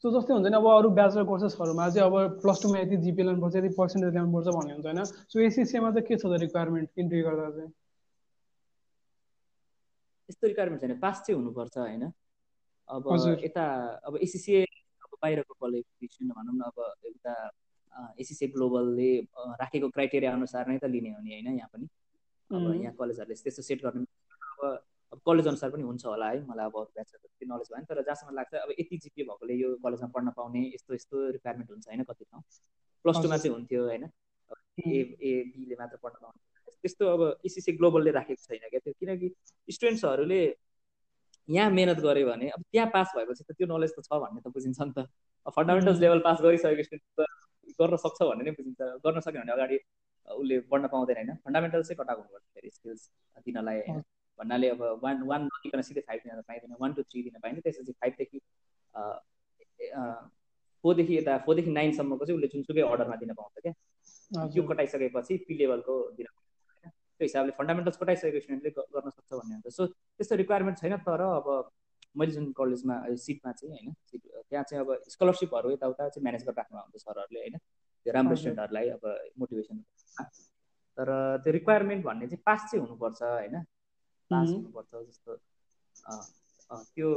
सो जस्तै हुन्छ नि अब अरू ब्याचलर कोर्सेसहरूमा चाहिँ अब प्लस टूमा यति जिपी ल्याउनुपर्छ यति पर्सेन्टेज ल्याउनुपर्छ भन्ने हुन्छ होइन। सो एसिसिएमा चाहिँ के छ त रिक्वायरमेन्ट इन्ट्री गर्दा चाहिँ? यस्तो रिक्वायरमेन्ट छैन पास चाहिँ हुनुपर्छ होइन। अब यता अब एसिसिए अब बाहिरको क्वालिफिकेसन भनौँ न अब एउटा एसिसिए ग्लोबलले राखेको क्राइटेरिया अनुसार नै त लिने हो नि होइन यहाँ पनि। अब यहाँ कलेजहरूले त्यस्तो सेट गर्नु अब अब कलेज अनुसार पनि हुन्छ होला है मलाई अब अरू ब्याचलर त्यति नलेज भएन तर जहाँसम्म लाग्छ अब यति जिपी भएकोले यो कलेजमा पढ्न पाउने यस्तो यस्तो रिक्वायरमेन्ट हुन्छ होइन कति ठाउँ। प्लस टूमा चाहिँ हुन्थ्यो होइन ए ए बीले मात्र पढ्न पाउने। त्यस्तो अब इसिसी ग्लोबलले राखेको छैन क्या त्यो किनकि स्टुडेन्ट्सहरूले यहाँ मिहिनेत गऱ्यो भने अब त्यहाँ पास भएपछि त त्यो नलेज त छ भन्ने त बुझिन्छ नि त। फन्डामेन्टल्स लेभल पास गरिसकेको स्टुडेन्ट त गर्न सक्छ भन्ने नै बुझिन्छ। गर्न सक्यो भने अगाडि उसले पढ्न पाउँदैन होइन। फन्डामेन्टल चाहिँ कटाएको हुनुपर्छ फेरि स्किल्स दिनलाई भन्नाले अब वान वान नदिकन सिधै फाइभ दिन पाइँदैन। वान टू थ्री दिन पाइन्छ त्यसपछि फाइभदेखि फोरदेखि यता फोरदेखि नाइनसम्मको चाहिँ उसले जुनसुकै अर्डरमा दिन पाउँछ क्या। यो कटाइसकेपछि पी लेभलको दिन त्यो हिसाबले फन्डामेन्टल्स कटाइसकेको स्टुडेन्टले गर्न सक्छ भन्ने हुन्छ। सो त्यस्तो रिक्वायरमेन्ट छैन तर अब मैले जुन कलेजमा सिटमा चाहिँ होइन सिट त्यहाँ चाहिँ अब स्कलरसिपहरू यताउता चाहिँ म्यानेज गरेर राख्नु हुन्छ सरहरूले होइन। त्यो राम्रो स्टुडेन्टहरूलाई अब मोटिभेसन तर त्यो रिक्वायरमेन्ट भन्ने चाहिँ पास चाहिँ हुनुपर्छ होइन। पास हुनुपर्छ जस्तो। त्यो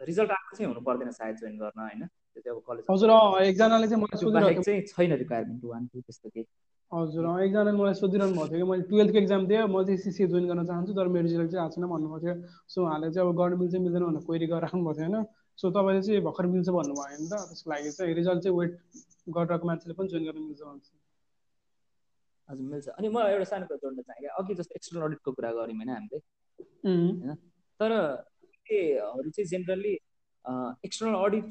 रिजल्ट आएको चाहिँ हुनु पर्दैन सायद जोइन गर्न होइन? त्यो चाहिँ अब कलेज हजुर एकजनाले चाहिँ मलाई सोधिरहेको चाहिँ छैन रिक्वायरमेन्ट वान टू त्यस्तो केही। हजुर एकजनाले मलाई सोधिरहनु भएको थियो कि मैले टुवेल्थको एक्जाम दिएँ म चाहिँ सिसिए जोइन गर्न चाहन्छु तर मेरो रिजल्ट चाहिँ आएको छैन भन्नुभएको थियो। सो उहाँले चाहिँ अब गर्न मिल्छ मिल्दैन भनेर क्वेरी गरेर भएको थियो होइन? सो तपाईँले चाहिँ भर्खर मिल्छ भन्नुभयो नि त त्यसको लागि चाहिँ रिजल्ट चाहिँ वेट गरिरहेको मान्छेले पनि जोइन गर्न मिल्छ भन्छ। हजुर मिल्छ। अनि म एउटा सानो कुरा जोड्न चाहेँ क्या। अघि जस्तो एक्सटर्नल अडिटको कुरा गऱ्यौँ होइन हामीले। होइन? तर त्योहरू चाहिँ जेनरली एक्सटर्नल अडिट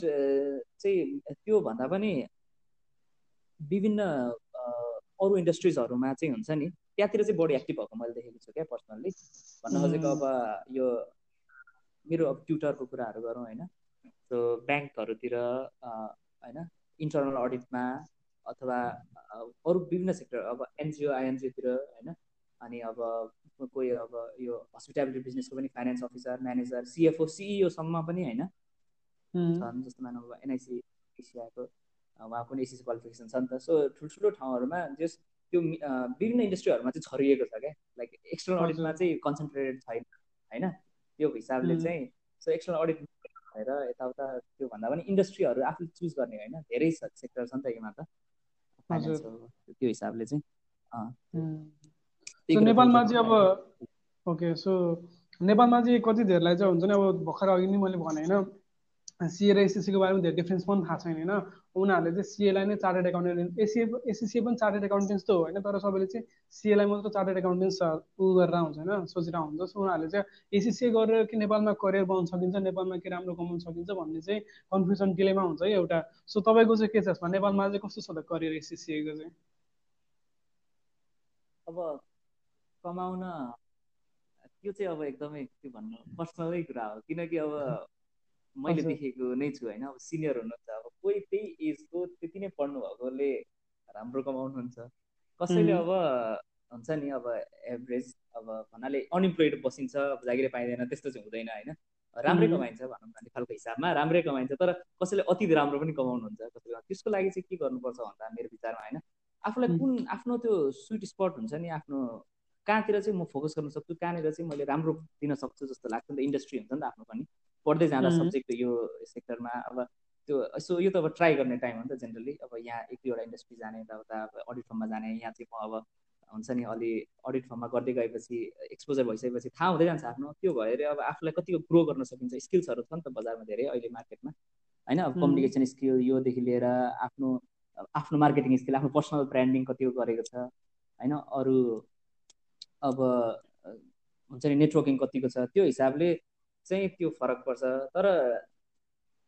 चाहिँ त्यो भन्दा पनि विभिन्न अरू इन्डस्ट्रिजहरूमा चाहिँ हुन्छ नि। त्यहाँतिर चाहिँ बढी एक्टिभ भएको मैले देखेको छु क्या पर्सनल्ली भन्न खोजेको अब यो मेरो अब ट्युटरको कुराहरू गरौँ होइन। सो ब्याङ्कहरूतिर होइन? इन्टरनल अडिटमा अथवा अरू विभिन्न सेक्टर अब एनजिओ आइएनजिओतिर होइन? अनि अब कोही अब यो हस्पिटालिटी बिजनेसको पनि फाइनेन्स अफिसर म्यानेजर सिएफओ सिइओसम्म पनि होइन? छन् जस्तो मानव अब एनआइसी एसियाको उहाँ पनि एसिसी क्वालिफिकेसन छ नि त। सो ठुल्ठुलो ठाउँहरूमा जस त्यो विभिन्न इन्डस्ट्रीहरूमा चाहिँ छरिएको छ क्या? लाइक एक्सटर्नल अडिटमा चाहिँ कन्सन्ट्रेटेड छैन होइन? त्यो हिसाबले चाहिँ सो एक्सटर्नल अडिट भएर यताउता त्योभन्दा पनि इन्डस्ट्रीहरू आफूले चुज गर्ने होइन? धेरै सेक्टर छ नि त योमा त। त्यो हिसाबले चाहिँ। नेपालमा चाहिँ अब ओके सो नेपालमा चाहिँ कति धेरैलाई चाहिँ हुन्छ नि अब भर्खर अघि नै मैले भने होइन सिए र एसएससीको बारेमा धेरै डिफ्रेन्स पनि थाहा छैन होइन। उनीहरूले चाहिँ सिएलाई नै चार्टेड एकाउन्टेन्ट एसिए एसएससी पनि चार्टेड एकाउन्टेन्स त हो होइन तर सबैले चाहिँ सिएलाई मात्र चार्टेड एकाउन्टेन्स उ गरेर हुन्छ होइन सोचेर हुन्छ। सो उनीहरूले चाहिँ एसिसिए गरेर कि नेपालमा करियर बनाउन सकिन्छ नेपालमा के राम्रो कमाउन सकिन्छ भन्ने चाहिँ कन्फ्युजन डिलेमा हुन्छ है एउटा। सो तपाईँको चाहिँ के छ यसमा? नेपालमा चाहिँ कस्तो छ त करियर एसिसिएको चाहिँ? अब कमाउन त्यो चाहिँ अब एकदमै के भन्नु पर्सनलै कुरा हो। किनकि अब मैले देखेको नै छु होइन अब सिनियर अब कोही त्यही एजको त्यति नै पढ्नु भएकोले राम्रो कमाउनुहुन्छ। कसैले अब हुन्छ नि अब एभरेज अब भन्नाले अनइम्प्लोइड बसिन्छ अब जागिरै पाइँदैन त्यस्तो चाहिँ हुँदैन होइन? राम्रै कमाइन्छ भनौँ न खालको हिसाबमा राम्रै कमाइन्छ तर कसैले अति राम्रो पनि कमाउनुहुन्छ कसैले त्यसको लागि चाहिँ के गर्नुपर्छ भन्दा मेरो विचारमा होइन? आफूलाई कुन आफ्नो त्यो स्विट स्पट हुन्छ नि आफ्नो कहाँतिर चाहिँ म फोकस गर्न सक्छु कहाँनिर चाहिँ मैले राम्रो दिन सक्छु जस्तो लाग्छ नि त इन्डस्ट्री हुन्छ नि त आफ्नो पनि। पढ्दै जाँदा सब्जेक्ट यो सेक्टरमा अब त्यो यसो यो त अब ट्राई गर्ने टाइम हो नि त जेनरली अब यहाँ एक दुईवटा इन्डस्ट्री जाने यताउता अब अडिट फर्ममा जाने यहाँ चाहिँ म अब हुन्छ नि अलि अडिट फर्ममा गर्दै गएपछि एक्सपोजर भइसकेपछि थाहा हुँदै जान्छ आफ्नो। त्यो भएर अब आफूलाई कतिको ग्रो गर्न सकिन्छ। स्किल्सहरू छ नि त बजारमा धेरै अहिले मार्केटमा होइन? अब कम्युनिकेसन स्किल योदेखि लिएर आफ्नो आफ्नो मार्केटिङ स्किल आफ्नो पर्सनल ब्रान्डिङ कतिको गरेको छ। होइन? अरू अब हुन्छ नि नेटवर्किङ कतिको छ। त्यो हिसाबले चाहिँ त्यो फरक पर्छ। तर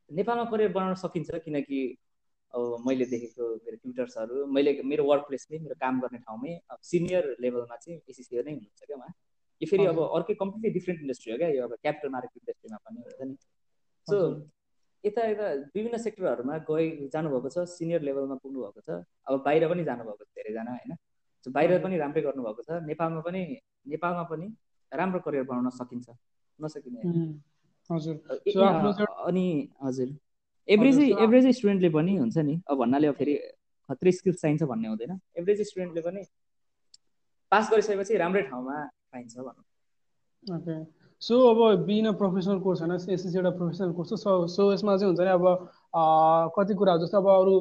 नेपालमा करियर बनाउन सकिन्छ किनकि अब मैले देखेको मेरो ट्युटर्सहरू मैले मेरो वर्क प्लेसमै मेरो काम गर्ने ठाउँमै अब सिनियर लेभलमा चाहिँ एसिसियर नै हुनुहुन्छ क्या उहाँ। यो फेरि अब अर्कै कम्प्लिटली डिफ्रेन्ट इन्डस्ट्री हो क्या यो अब क्यापिटल मार्केट इन्डस्ट्रीमा पनि हुन्छ नि। सो यता यता विभिन्न सेक्टरहरूमा गए जानुभएको छ सिनियर लेभलमा पुग्नु भएको छ अब बाहिर पनि जानुभएको छ धेरैजना होइन? बाहिर पनि राम्रै गर्नुभएको छ नेपालमा पनि नेपालमा पनि राम्रो करियर बनाउन सकिन्छ नसकिने। अनि हजुर। एभरेजै एभरेजै स्टुडेन्टले पनि हुन्छ नि। अब भन्नाले अब फेरि खत्रै स्किल्स चाहिन्छ भन्ने हुँदैन। एभरेज स्टुडेन्टले पनि पास गरिसकेपछि राम्रै ठाउँमा पाइन्छ भनौँ सो अब बिना प्रोफेसनल कोर्स होइन एसएससी एउटा प्रोफेसनल कोर्स हो। सो सो यसमा चाहिँ हुन्छ नि अब कति कुराहरू जस्तो अब अरू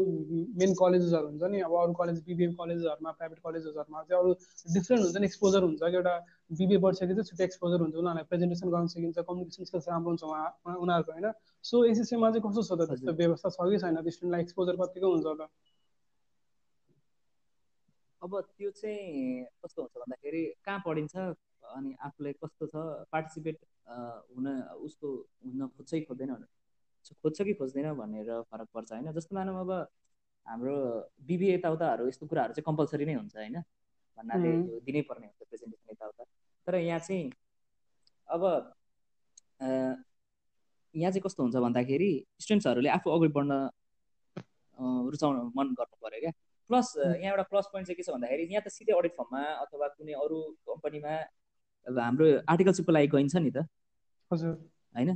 मेन कलेजेसहरू हुन्छ नि अब अरू कलेज बिबिएम कलेजहरूमा प्राइभेट कलेजेसहरूमा चाहिँ अरू डिफ्रेन्ट हुन्छ नि एक्सपोजर हुन्छ कि एउटा बिबिए पढिसकेपछि छुट्टै एक्सपोजर हुन्छ उनीहरूलाई प्रेजेन्टेसन गर्न सकिन्छ कम्युनिकेसन स्किल्स राम्रो हुन्छ उहाँ उनीहरूको होइन? सो एसएससीमा चाहिँ कस्तो छ त? त्यस्तो व्यवस्था छ कि छैन? स्टुडेन्टलाई एक्सपोजर कतिको हुन्छ त अब त्यो चाहिँ कस्तो हुन्छ भन्दाखेरि कहाँ पढिन्छ अनि आफूलाई कस्तो छ? पार्टिसिपेट हुन उसको हुन खोज्छ खोज्दैन खोज्छ कि खोज्दैन भनेर फरक पर्छ होइन? जस्तो मानौँ अब हाम्रो बिबिए यताउताहरू यस्तो कुराहरू चाहिँ कम्पलसरी नै हुन्छ होइन? भन्नाले दिनै पर्ने हुन्छ प्रेजेन्टेसन यताउता। तर यहाँ चाहिँ अब यहाँ चाहिँ कस्तो हुन्छ भन्दाखेरि स्टुडेन्ट्सहरूले आफू अगाडि बढ्न रुचाउन मन गर्नु पऱ्यो क्या। प्लस यहाँ एउटा प्लस पोइन्ट चाहिँ के छ भन्दाखेरि यहाँ त सिधै अडिट फर्ममा अथवा कुनै अरू कम्पनीमा अब हाम्रो आर्टिकलसिपको लागि गइन्छ नि त। हजुर। होइन?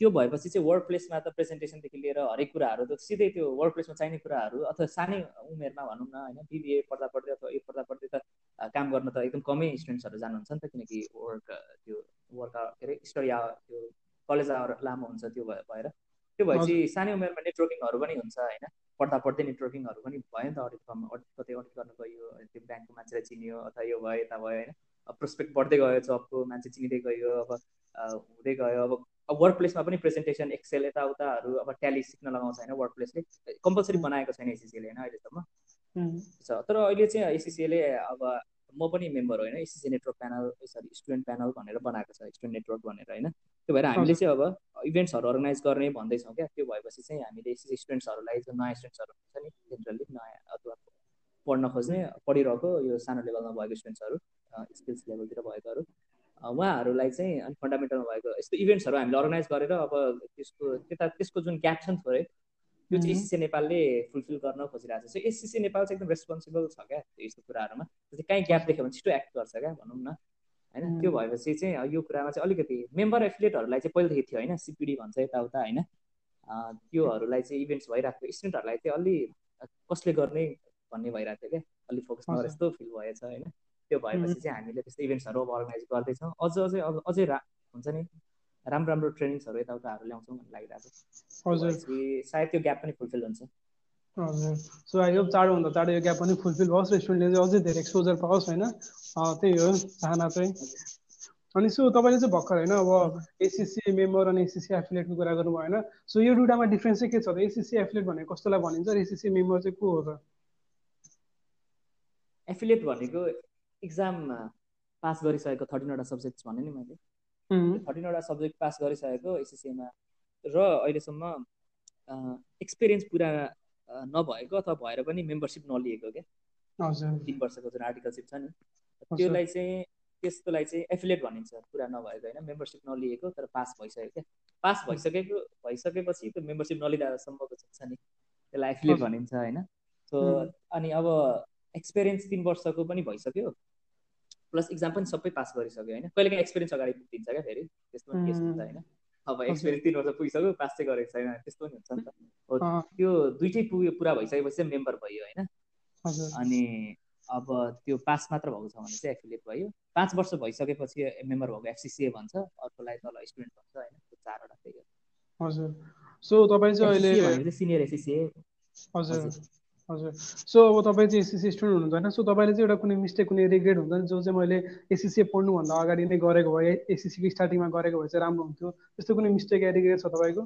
त्यो भएपछि चाहिँ वर्क प्लेसमा त प्रेजेन्टेसनदेखि लिएर हरेक कुराहरू त सिधै त्यो वर्क प्लेसमा चाहिने कुराहरू अथवा सानै उमेरमा भनौँ न होइन बिबिए पढ्दा पढ्दै अथवा यो पढ्दा पढ्दै त काम गर्न त एकदम कमै स्टुडेन्ट्सहरू जानुहुन्छ नि त किनकि वर्क त्यो वर्क के अरे स्टडी आवर त्यो कलेज आवर लामो हुन्छ त्यो भएर। त्यो भएपछि सानै उमेरमा नेटवर्किङहरू पनि हुन्छ होइन पढ्दा पढ्दै नेटवर्किङहरू पनि भयो नि त अडिट फर्म कतै अडिट गर्नु गयो त्यो ब्याङ्कको मान्छेलाई चिन्यो अथवा यो भयो यता भयो होइन। प्रोस्पेक्ट बढ्दै गयो जबको मान्छे चिनिँदै गयो अब हुँदै गयो अब अब वर्क प्लेसमा पनि प्रेजेन्टेसन एक्सेल यताउताहरू अब ट्याली सिक्न लगाउँछ होइन वर्क प्लेसले कम्पलसरी बनाएको छैन एसिसिएले होइन अहिलेसम्म। तर अहिले चाहिँ एसिसिएले अब म पनि मेम्बर होइन ACCA network panel sorry student panel भनेर बनाएको छ स्टुडेन्ट नेटवर्क भनेर होइन। त्यो भएर हामीले चाहिँ अब इभेन्ट्सहरू अर्गनाइज गर्ने भन्दैछौँ क्या। त्यो भएपछि चाहिँ हामीले एसिसी स्टुडेन्ट्सहरूलाई जो नयाँ स्टुडेन्ट्सहरू हुन्छ नि जेनरली नयाँ अथवा पढ्न खोज्ने पढिरहेको यो सानो लेभलमा भएको स्टुडेन्ट्सहरू स्किल्स लेभलतिर भएकोहरू। उहाँहरूलाई चाहिँ अनि फन्डामेन्टलमा भएको यस्तो इभेन्ट्सहरू हामीले अर्गनाइज गरेर अब त्यसको त्यता त्यसको जुन ग्याप छ नि थोरै त्यो चाहिँ एससिसी नेपालले फुलफिल गर्न खोजिरहेको छ। सो एससिसी नेपाल चाहिँ एकदम रेस्पोन्सिबल छ क्या यस्तो कुराहरूमा? चाहिँ कहीँ ग्याप देख्यो भने छिटो एक्ट गर्छ क्या भनौँ न। होइन? त्यो भएपछि चाहिँ यो कुरामा चाहिँ अलिकति मेम्बर एफिलेटहरूलाई चाहिँ पहिलेदेखि थियो होइन? सिपिडी भन्छ यताउता होइन? त्योहरूलाई चाहिँ इभेन्ट्स भइरहेको स्टुडेन्टहरूलाई चाहिँ अलि कसले गर्ने भन्ने भइरहेको थियो क्या? अलिक फोकस नगरे जस्तो फिल भएछ होइन? त्यो भएपछि चाहिँ हामीले त्यस्तो इभेन्ट्सहरू अर्गनाइज गर्दैछौँ। अझ अझै अब अझै रा हुन्छ नि राम्रो राम्रो ट्रेनिङ्सहरू यताउताहरू ल्याउँछौँ भन्ने लागिरहेको छ। सायद त्यो ग्याप पनि फुलफिल हुन्छ। हजुर। सो आई होप चाँडोभन्दा चाँडो यो ग्याप पनि फुलफिल होस् र स्टुडेन्टले चाहिँ अझै धेरै एक्सपोजर पाओस् होइन? त्यही हो चाहना चाहिँ। अनि सो तपाईँले चाहिँ भर्खर होइन अब एसिसी मेम्बर अनि एसिसी एफिलेटको कुरा गर्नुभयो होइन? सो यो दुइटामा डिफ्रेन्स चाहिँ के छ त? एसिसी एफिलेट भनेको कस्तोलाई भनिन्छ? र एसिसी मेम्बर चाहिँ को हो त? एफिलेट भनेको इक्जाम पास गरिसकेको थर्टिनवटा सब्जेक्ट भने नि मैले। थर्टिनवटा सब्जेक्ट पास गरिसकेको एसिसीमा र अहिलेसम्म एक्सपिरियन्स पुरा नभएको अथवा भएर पनि मेम्बरसिप नलिएको क्या। तिन वर्षको जुन आर्टिकलसिप छ नि त्यसलाई चाहिँ त्यसकोलाई चाहिँ एफिलेट भनिन्छ। पुरा नभएको होइन मेम्बरसिप नलिएको तर पास भइसक्यो क्या। पास भइसकेको भइसकेपछि त्यो मेम्बरसिप नलिँदासम्मको छ नि। त्यसलाई एफिलेट भनिन्छ होइन। सो अनि अब एक्सपिरियन्स तिन वर्षको पनि भइसक्यो। प्लस इक्जाम पनि सबै पास गरिसक्यो होइन? कहिले काहीँ एक्सपिरियन्स अगाडि पुगिदिन्छ क्या फेरि? त्यस्तो पनि केस हुन्छ होइन? अब एक्सपिरियन्स तिन वर्ष पुगिसक्यो पास चाहिँ गरेको छैन त्यस्तो पनि हुन्छ नि त। त्यो दुइटै पुग्यो पुरा भइसकेपछि चाहिँ मेम्बर भयो होइन? अनि अब त्यो पास मात्र भएको छ भने चाहिँ एफिलिएट भयो। पाँच वर्ष भइसकेपछि मेम्बर भएको एफसिसिए भन्छ अर्कोलाई तल स्टुडेन्ट भन्छ होइन? त्यो चारवटा त्यही हो। हजुर। सो तपाईँ चाहिँ अहिले सिनियर एसिसिए हजुर। हजुर। सो अब तपाईँ चाहिँ एसिसी स्टुडेन्ट हुनुहुन्छ होइन? सो तपाईँले चाहिँ एउटा कुनै मिस्टेक कुनै रिग्रेट हुन्छ नि जो चाहिँ मैले एसिसी पढ्नुभन्दा अगाडि नै गरेको भए एसिसीको स्टार्टिङमा गरेको भए चाहिँ राम्रो हुन्थ्यो। त्यस्तो कुनै मिस्टेक या रिग्रेट छ तपाईँको?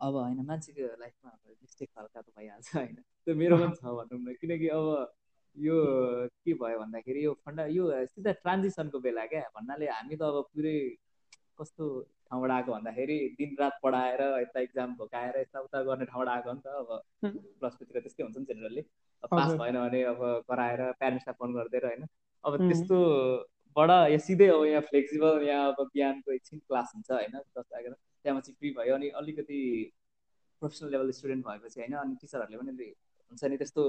अब होइन मान्छेको लाइफमा मिस्टेक हल्का त भइहाल्छ होइन। त्यो मेरो पनि छ भनौँ न। किनकि अब यो के भयो भन्दाखेरि यो फन्डा यो सिधा ट्रान्जिसनको बेला क्या। भन्नाले हामी त अब पुरै कस्तो ठाउँबाट आएको भन्दाखेरि दिनरात पढाएर यता इक्जाम भोकाएर यताउता गर्ने ठाउँबाट आएको नि त अब। प्लस टूतिर त्यस्तै हुन्छ नि जेनरली पास भएन भने अब कराएर प्यारेन्ट्सलाई फोन गरिदिएर होइन। अब त्यस्तोबाट या सिधै अब यहाँ फ्लेक्सिबल यहाँ अब बिहानको एकछिन क्लास हुन्छ होइन दस लागेर त्यहाँ चाहिँ फ्री भयो अनि अलिकति प्रोफेसनल लेभल स्टुडेन्ट भएपछि होइन अनि टिचरहरूले पनि हुन्छ नि त्यस्तो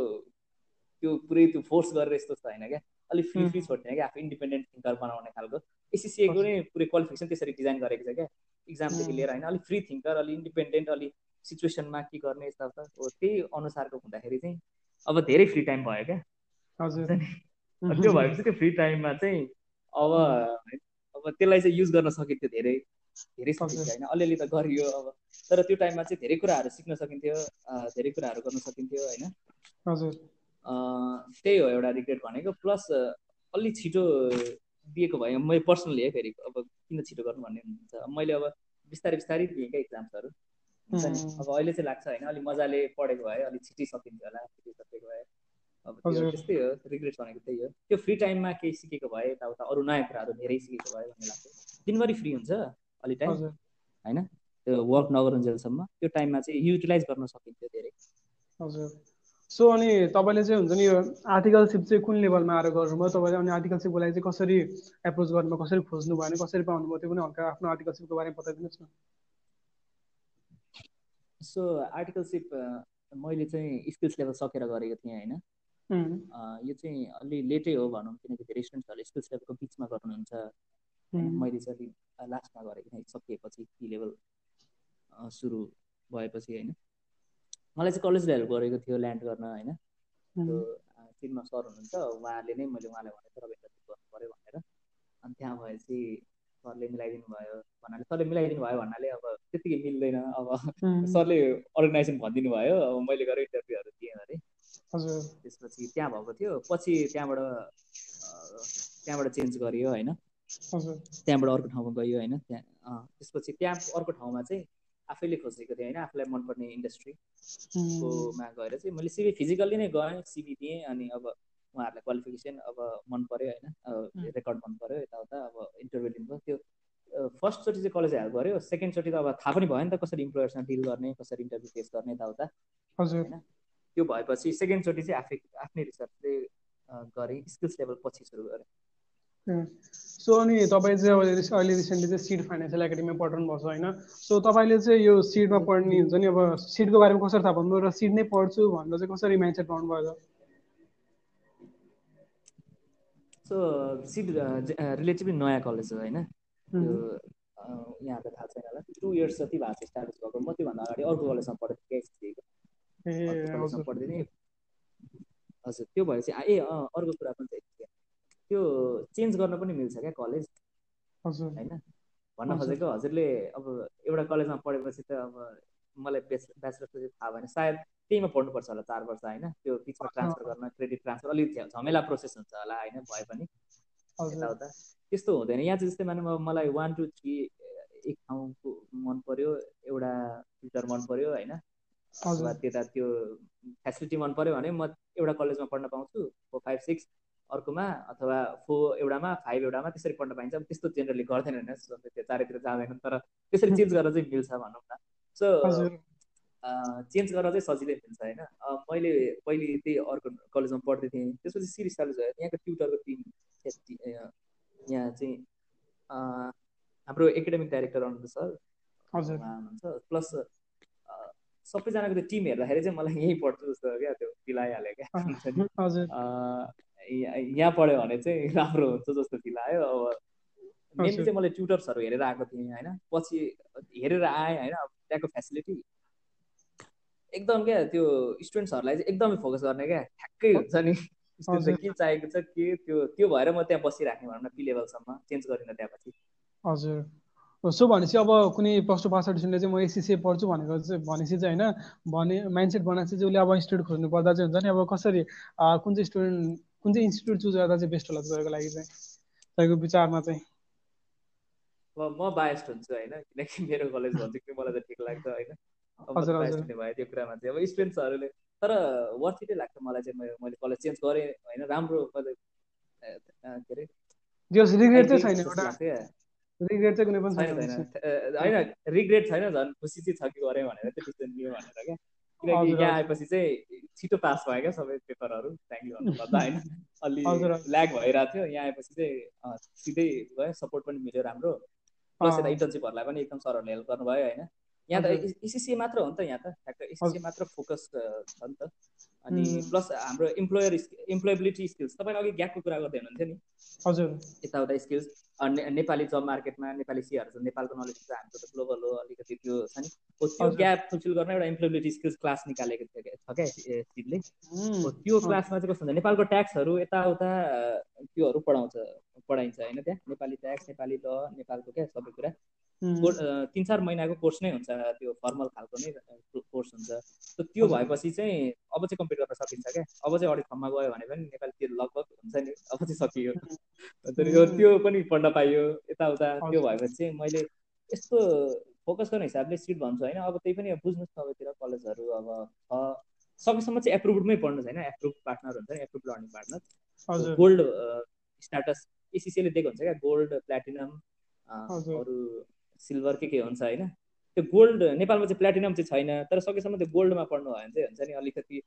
त्यो पुरै त्यो फोर्स गरेर यस्तो छ होइन क्या। अलिक फ्री फ्री छोड्दैन क्या आफू इन्डिपेन्डेन्ट थिङ्कर बनाउने खालको। एसिसिएको नै पुरै क्वालिफिकेसन त्यसरी डिजाइन गरेको छ क्या इक्जामदेखि लिएर होइन अलिक फ्री थिङ्कर अलिक इन्डिपेन्डेन्ट अलिक सिचुएसनमा के गर्ने यस्ता हो त्यही अनुसारको हुँदाखेरि चाहिँ अब धेरै फ्री टाइम भयो क्या। हजुर। त्यो भएपछि त्यो फ्री टाइममा चाहिँ अब अब त्यसलाई चाहिँ युज गर्न सकिन्थ्यो धेरै धेरै सकिन्थ्यो होइन अलिअलि त गरियो अब तर त्यो टाइममा चाहिँ धेरै कुराहरू सिक्न सकिन्थ्यो धेरै कुराहरू गर्न सकिन्थ्यो होइन। हजुर। त्यही हो एउटा रिग्रेट भनेको प्लस अलि छिटो दिएको भए मैले पर्सनली है फेरि अब किन छिटो गर्नु भन्ने हुन्छ। मैले अब बिस्तारै बिस्तारै दिएँ क्या इक्जाम्सहरू अब अहिले चाहिँ लाग्छ होइन अलिक मजाले पढेको भए अलिक छिटै सकिन्थ्यो होला छिटै सकेको भए। अब त्यो त्यस्तै हो रिग्रेट भनेको त्यही हो। त्यो फ्री टाइममा केही सिकेको भए यताउता अरू नयाँ कुराहरू धेरै सिकेको भए भन्ने लाग्छ दिनभरि फ्री हुन्छ अलि टाइम। होइन? त्यो वर्क नगरुन्जेलसम्म। त्यो टाइममा चाहिँ युटिलाइज गर्न सकिन्थ्यो धेरै। हजुर। सो अनि तपाईँले चाहिँ हुन्छ नि यो आर्टिकलसिप चाहिँ कुन लेभलमा आएर गर्नुभयो? तपाईँले अनि आर्टिकलसिपको लागि चाहिँ कसरी एप्रोच गर्नुभयो? कसरी खोज्नु भयो? भने कसरी पाउनुभयो त्यो पनि हल्का आफ्नो आर्टिकलसिपको बारेमा बताइदिनुहोस् न। सो आर्टिकलसिप मैले चाहिँ स्किल्स लेभल सकेर गरेको थिएँ होइन। यो चाहिँ अलि लेटै हो भनौँ किनकि धेरै स्टुडेन्ट्सहरूले स्किल्स लेभलको बिचमा गर्नुहुन्छ। मैले चाहिँ अलिक लास्टमा गरेको थिएँ सकिएपछि टी लेभल सुरु भएपछि होइन। मलाई चाहिँ कलेजले हेल्प गरेको थियो ल्यान्ड गर्न होइन? टिममा सर हुनुहुन्छ उहाँले नै मैले उहाँलाई भने तपाईँ इन्टरभ्यू गर्नु पऱ्यो भनेर। अनि त्यहाँ भएपछि सरले मिलाइदिनु भयो भन्नाले सरले मिलाइदिनु भयो भन्नाले अब त्यतिकै मिल्दैन अब सरले अर्गनाइजेसन भनिदिनु भयो। अब मैले गरेर इन्टरभ्यूहरू दिएँ अरे। त्यसपछि त्यहाँ भएको थियो। पछि त्यहाँबाट त्यहाँबाट चेन्ज गरियो होइन? त्यहाँबाट अर्को ठाउँमा गयो होइन? त्यहाँ त्यसपछि त्यहाँ अर्को ठाउँमा चाहिँ आफैले खोजेको थिएँ होइन आफूलाई मनपर्ने इन्डस्ट्रीकोमा गएर चाहिँ मैले सिबी फिजिकल्ली नै गएँ सिबी दिएँ अनि अब उहाँहरूलाई क्वालिफिकेसन अब मन पऱ्यो होइन रेकर्ड मन पऱ्यो यताउता अब इन्टरभ्यू दिनुभयो त्यो फर्स्टचोटि चाहिँ कलेज हेल्प गऱ्यो सेकेन्डचोटि त अब थाहा पनि भयो नि त कसरी इम्प्लोयर्समा डिल गर्ने कसरी इन्टरभ्यू फेस गर्ने यताउता। होइन त्यो भएपछि सेकेन्डचोटि चाहिँ आफै आफ्नै रिसर्चले गरेँ स्किल्स लेभल पछि सुरु गरेँ। सो अनि तपाईँ चाहिँ अब अहिले रिसेन्टली चाहिँ सिड फाइनेन्सियल एकाडेमीमा पढ्नु भएको छ होइन? सो तपाईँले चाहिँ यो सिडमा पढ्ने हुन्छ नि अब सिडको बारेमा कसरी थाहा पाउनु र सिड नै पढ्छु भनेर चाहिँ कसरी माइन्डसेट पाउनु भयो सो सिड रिलेटिभली नयाँ कलेज हो होइन? त्यो यहाँ त थाहा छैन होला। टु इयर्स जति भएको छ स्टाब्लिस भएको म त्योभन्दा अगाडि अर्को कलेजमा पढेको कलेजमा पढ्दै थिएँ हजुर त्यो भएपछि ए अर्को कुरा पनि चाहिँ त्यो चेन्ज गर्न पनि मिल्छ क्या कलेज। होइन? भन्न खोजेको हजुरले अब एउटा कलेजमा पढेपछि त अब मलाई बेच ब्याचलर चाहिँ थाहा भएन। सायद त्यहीमा पढ्नुपर्छ होला चार वर्ष होइन? त्यो बिचमा ट्रान्सफर गर्न क्रेडिट ट्रान्सफर अलिक झमेला प्रोसेस हुन्छ होला होइन? भए पनि। यताउता। त्यस्तो हुँदैन। यहाँ चाहिँ जस्तै मानौँ अब मलाई वान टू थ्री एक ठाउँको मन पऱ्यो एउटा टिचर मन पऱ्यो होइन? अथवा त्यता त्यो फेसिलिटी मन पऱ्यो भने म एउटा कलेजमा पढ्न पाउँछु फोर फाइभ सिक्स। अर्कोमा अथवा फोर एउटामा फाइभ एउटामा त्यसरी पढ्न पाइन्छ। त्यस्तो जेनरली गर्दैन होइन त्यो चारैतिर जाँदैन। तर त्यसरी चेन्ज गरेर चाहिँ मिल्छ भनौँ न। सो चेन्ज गरेर चाहिँ सजिलै मिल्छ होइन। मैले पहिले त्यही अर्को कलेजमा पढ्दै थिएँ। त्यसपछि सिरिज चालु भयो। यहाँको ट्युटरको टिम यहाँ चाहिँ हाम्रो एकाडेमिक डाइरेक्टर आउनुहुन्छ सर। हुनुहुन्छ प्लस सबैजनाको त्यो टिम हेर्दाखेरि चाहिँ मलाई यहीँ पढ्छु जस्तो क्या त्यो फिल आइहाल्यो क्या यहाँ पढ्यो भने चाहिँ राम्रो हुन्छ जस्तो फिल आयो। अब मेनली चाहिँ मैले ट्युटर्सहरू हेरेर आएको थिएँ होइन। पछि हेरेर आएँ होइन त्यहाँको फेसिलिटी एकदम क्या त्यो स्टुडेन्ट्सहरूलाई चाहिँ एकदमै फोकस गर्ने क्या। ठ्याक्कै हुन्छ नि। के चाहिएको छ के त्यो त्यो भएर म त्यहाँ बसिराखेँ भनौँ न पी लेभलसम्म चेन्ज गरिनँ त्यहाँपछि। हजुर। सो भनेपछि अब कुनै प्लस टू पास स्टुडेन्टले चाहिँ म एसिसिए पढ्छु भनेको चाहिँ भनेपछि चाहिँ होइन भने माइन्डसेट बनाएपछि चाहिँ उसले अब इन्स्टिट्युट खोज्नु पर्दा चाहिँ हुन्छ नि। अब कसरी कुन चाहिँ स्टुडेन्ट कुन चाहिँ इन्स्टिट्युट चुज गर्दा चाहिँ बेस्ट होला तपाईँको लागि चाहिँ? तपाईँको विचारमा चाहिँ? अब म बायस्ड हुन्छु होइन किनकि मेरो कलेज भन्छु कि मलाई त ठिक लाग्छ होइन। भयो त्यो कुरामा चाहिँ। अब स्टुडेन्ट्सहरूले तर वर्थिटै लाग्छ मलाई चाहिँ। मैले कलेज चेन्ज गरेँ होइन राम्रो मैले के अरे? छैन रिग्रेट चाहिँ कुनै पनि छैन होइन रिग्रेट छैन झन् खुसी चाहिँ छ कि गरेँ भनेर त्यो डिसिजन भनेर क्या। किनकि यहाँ आएपछि चाहिँ छिटो पास भयो क्या सबै पेपरहरू थ्याङ्क यू भन्नुपर्दा होइन अलि ल्याग भइरहेको थियो। यहाँ आएपछि चाहिँ सिधै गयो सपोर्ट पनि मिल्यो राम्रो। प्लस यता इन्टर्नसिपहरूलाई पनि एकदम सरहरूले हेल्प गर्नुभयो होइन। यहाँ त इसिसिए मात्र हो नि त यहाँ त ठ्याक्क इसिसिए मात्र फोकस छ नि त अनि प्लस हाम्रो इम्प्लोयर इम्प्लोएबिलिटी स्किल्स तपाईँले अघि ग्यापको कुरा गर्दै हुनुहुन्थ्यो नि? हजुर। यताउता स्किल्स नेपाली जब मार्केटमा नेपाली सिआर छ नेपालको नलेज चाहिँ हाम्रो त ग्लोबल हो अलिकति त्यो छ नि। त्यो ग्याप फुलफिल गर्न एउटा इम्प्लोएबिलिटी स्किल्स क्लास निकालेको थियो छ क्या सिटले त्यो क्लासमा चाहिँ कस्तो हुन्छ नेपालको ट्याक्सहरू यताउता त्योहरू पढाउँछ पढाइन्छ होइन त्यहाँ? नेपाली ट्याक्स नेपाली ल नेपालको क्या सबै कुरा। तिन चार महिनाको कोर्स नै हुन्छ त्यो फर्मल खालको नै कोर्स हुन्छ। त त्यो भएपछि चाहिँ अब चाहिँ कम्प्लिट गर्न सकिन्छ क्या? अब चाहिँ अडिट फर्ममा गयो भने पनि नेपाली त्यो लगभग हुन्छ नि अब चाहिँ सकियो। त्यो पनि पढ्न पाइयो यताउता। त्यो भएपछि चाहिँ मैले यस्तो फोकस गर्ने हिसाबले सिट भन्छु होइन। अब त्यही पनि बुझ्नुहोस् तपाईँतिर कलेजहरू अब छ। सकेसम्म चाहिँ एप्रुभडमै पढ्नुहोस् होइन एप्रुभ पार्टनर हुन्छ नि approve learning partner. Gold status एसिसिएले दिएको हुन्छ क्या? गोल्ड प्लेटिनम अरू सिल्भर के के हुन्छ होइन? त्यो गोल्ड नेपालमा चाहिँ प्लेटिनम चाहिँ छैन तर सकेसम्म त्यो गोल्डमा पढ्नु भयो भने चाहिँ हुन्छ नि अलिकति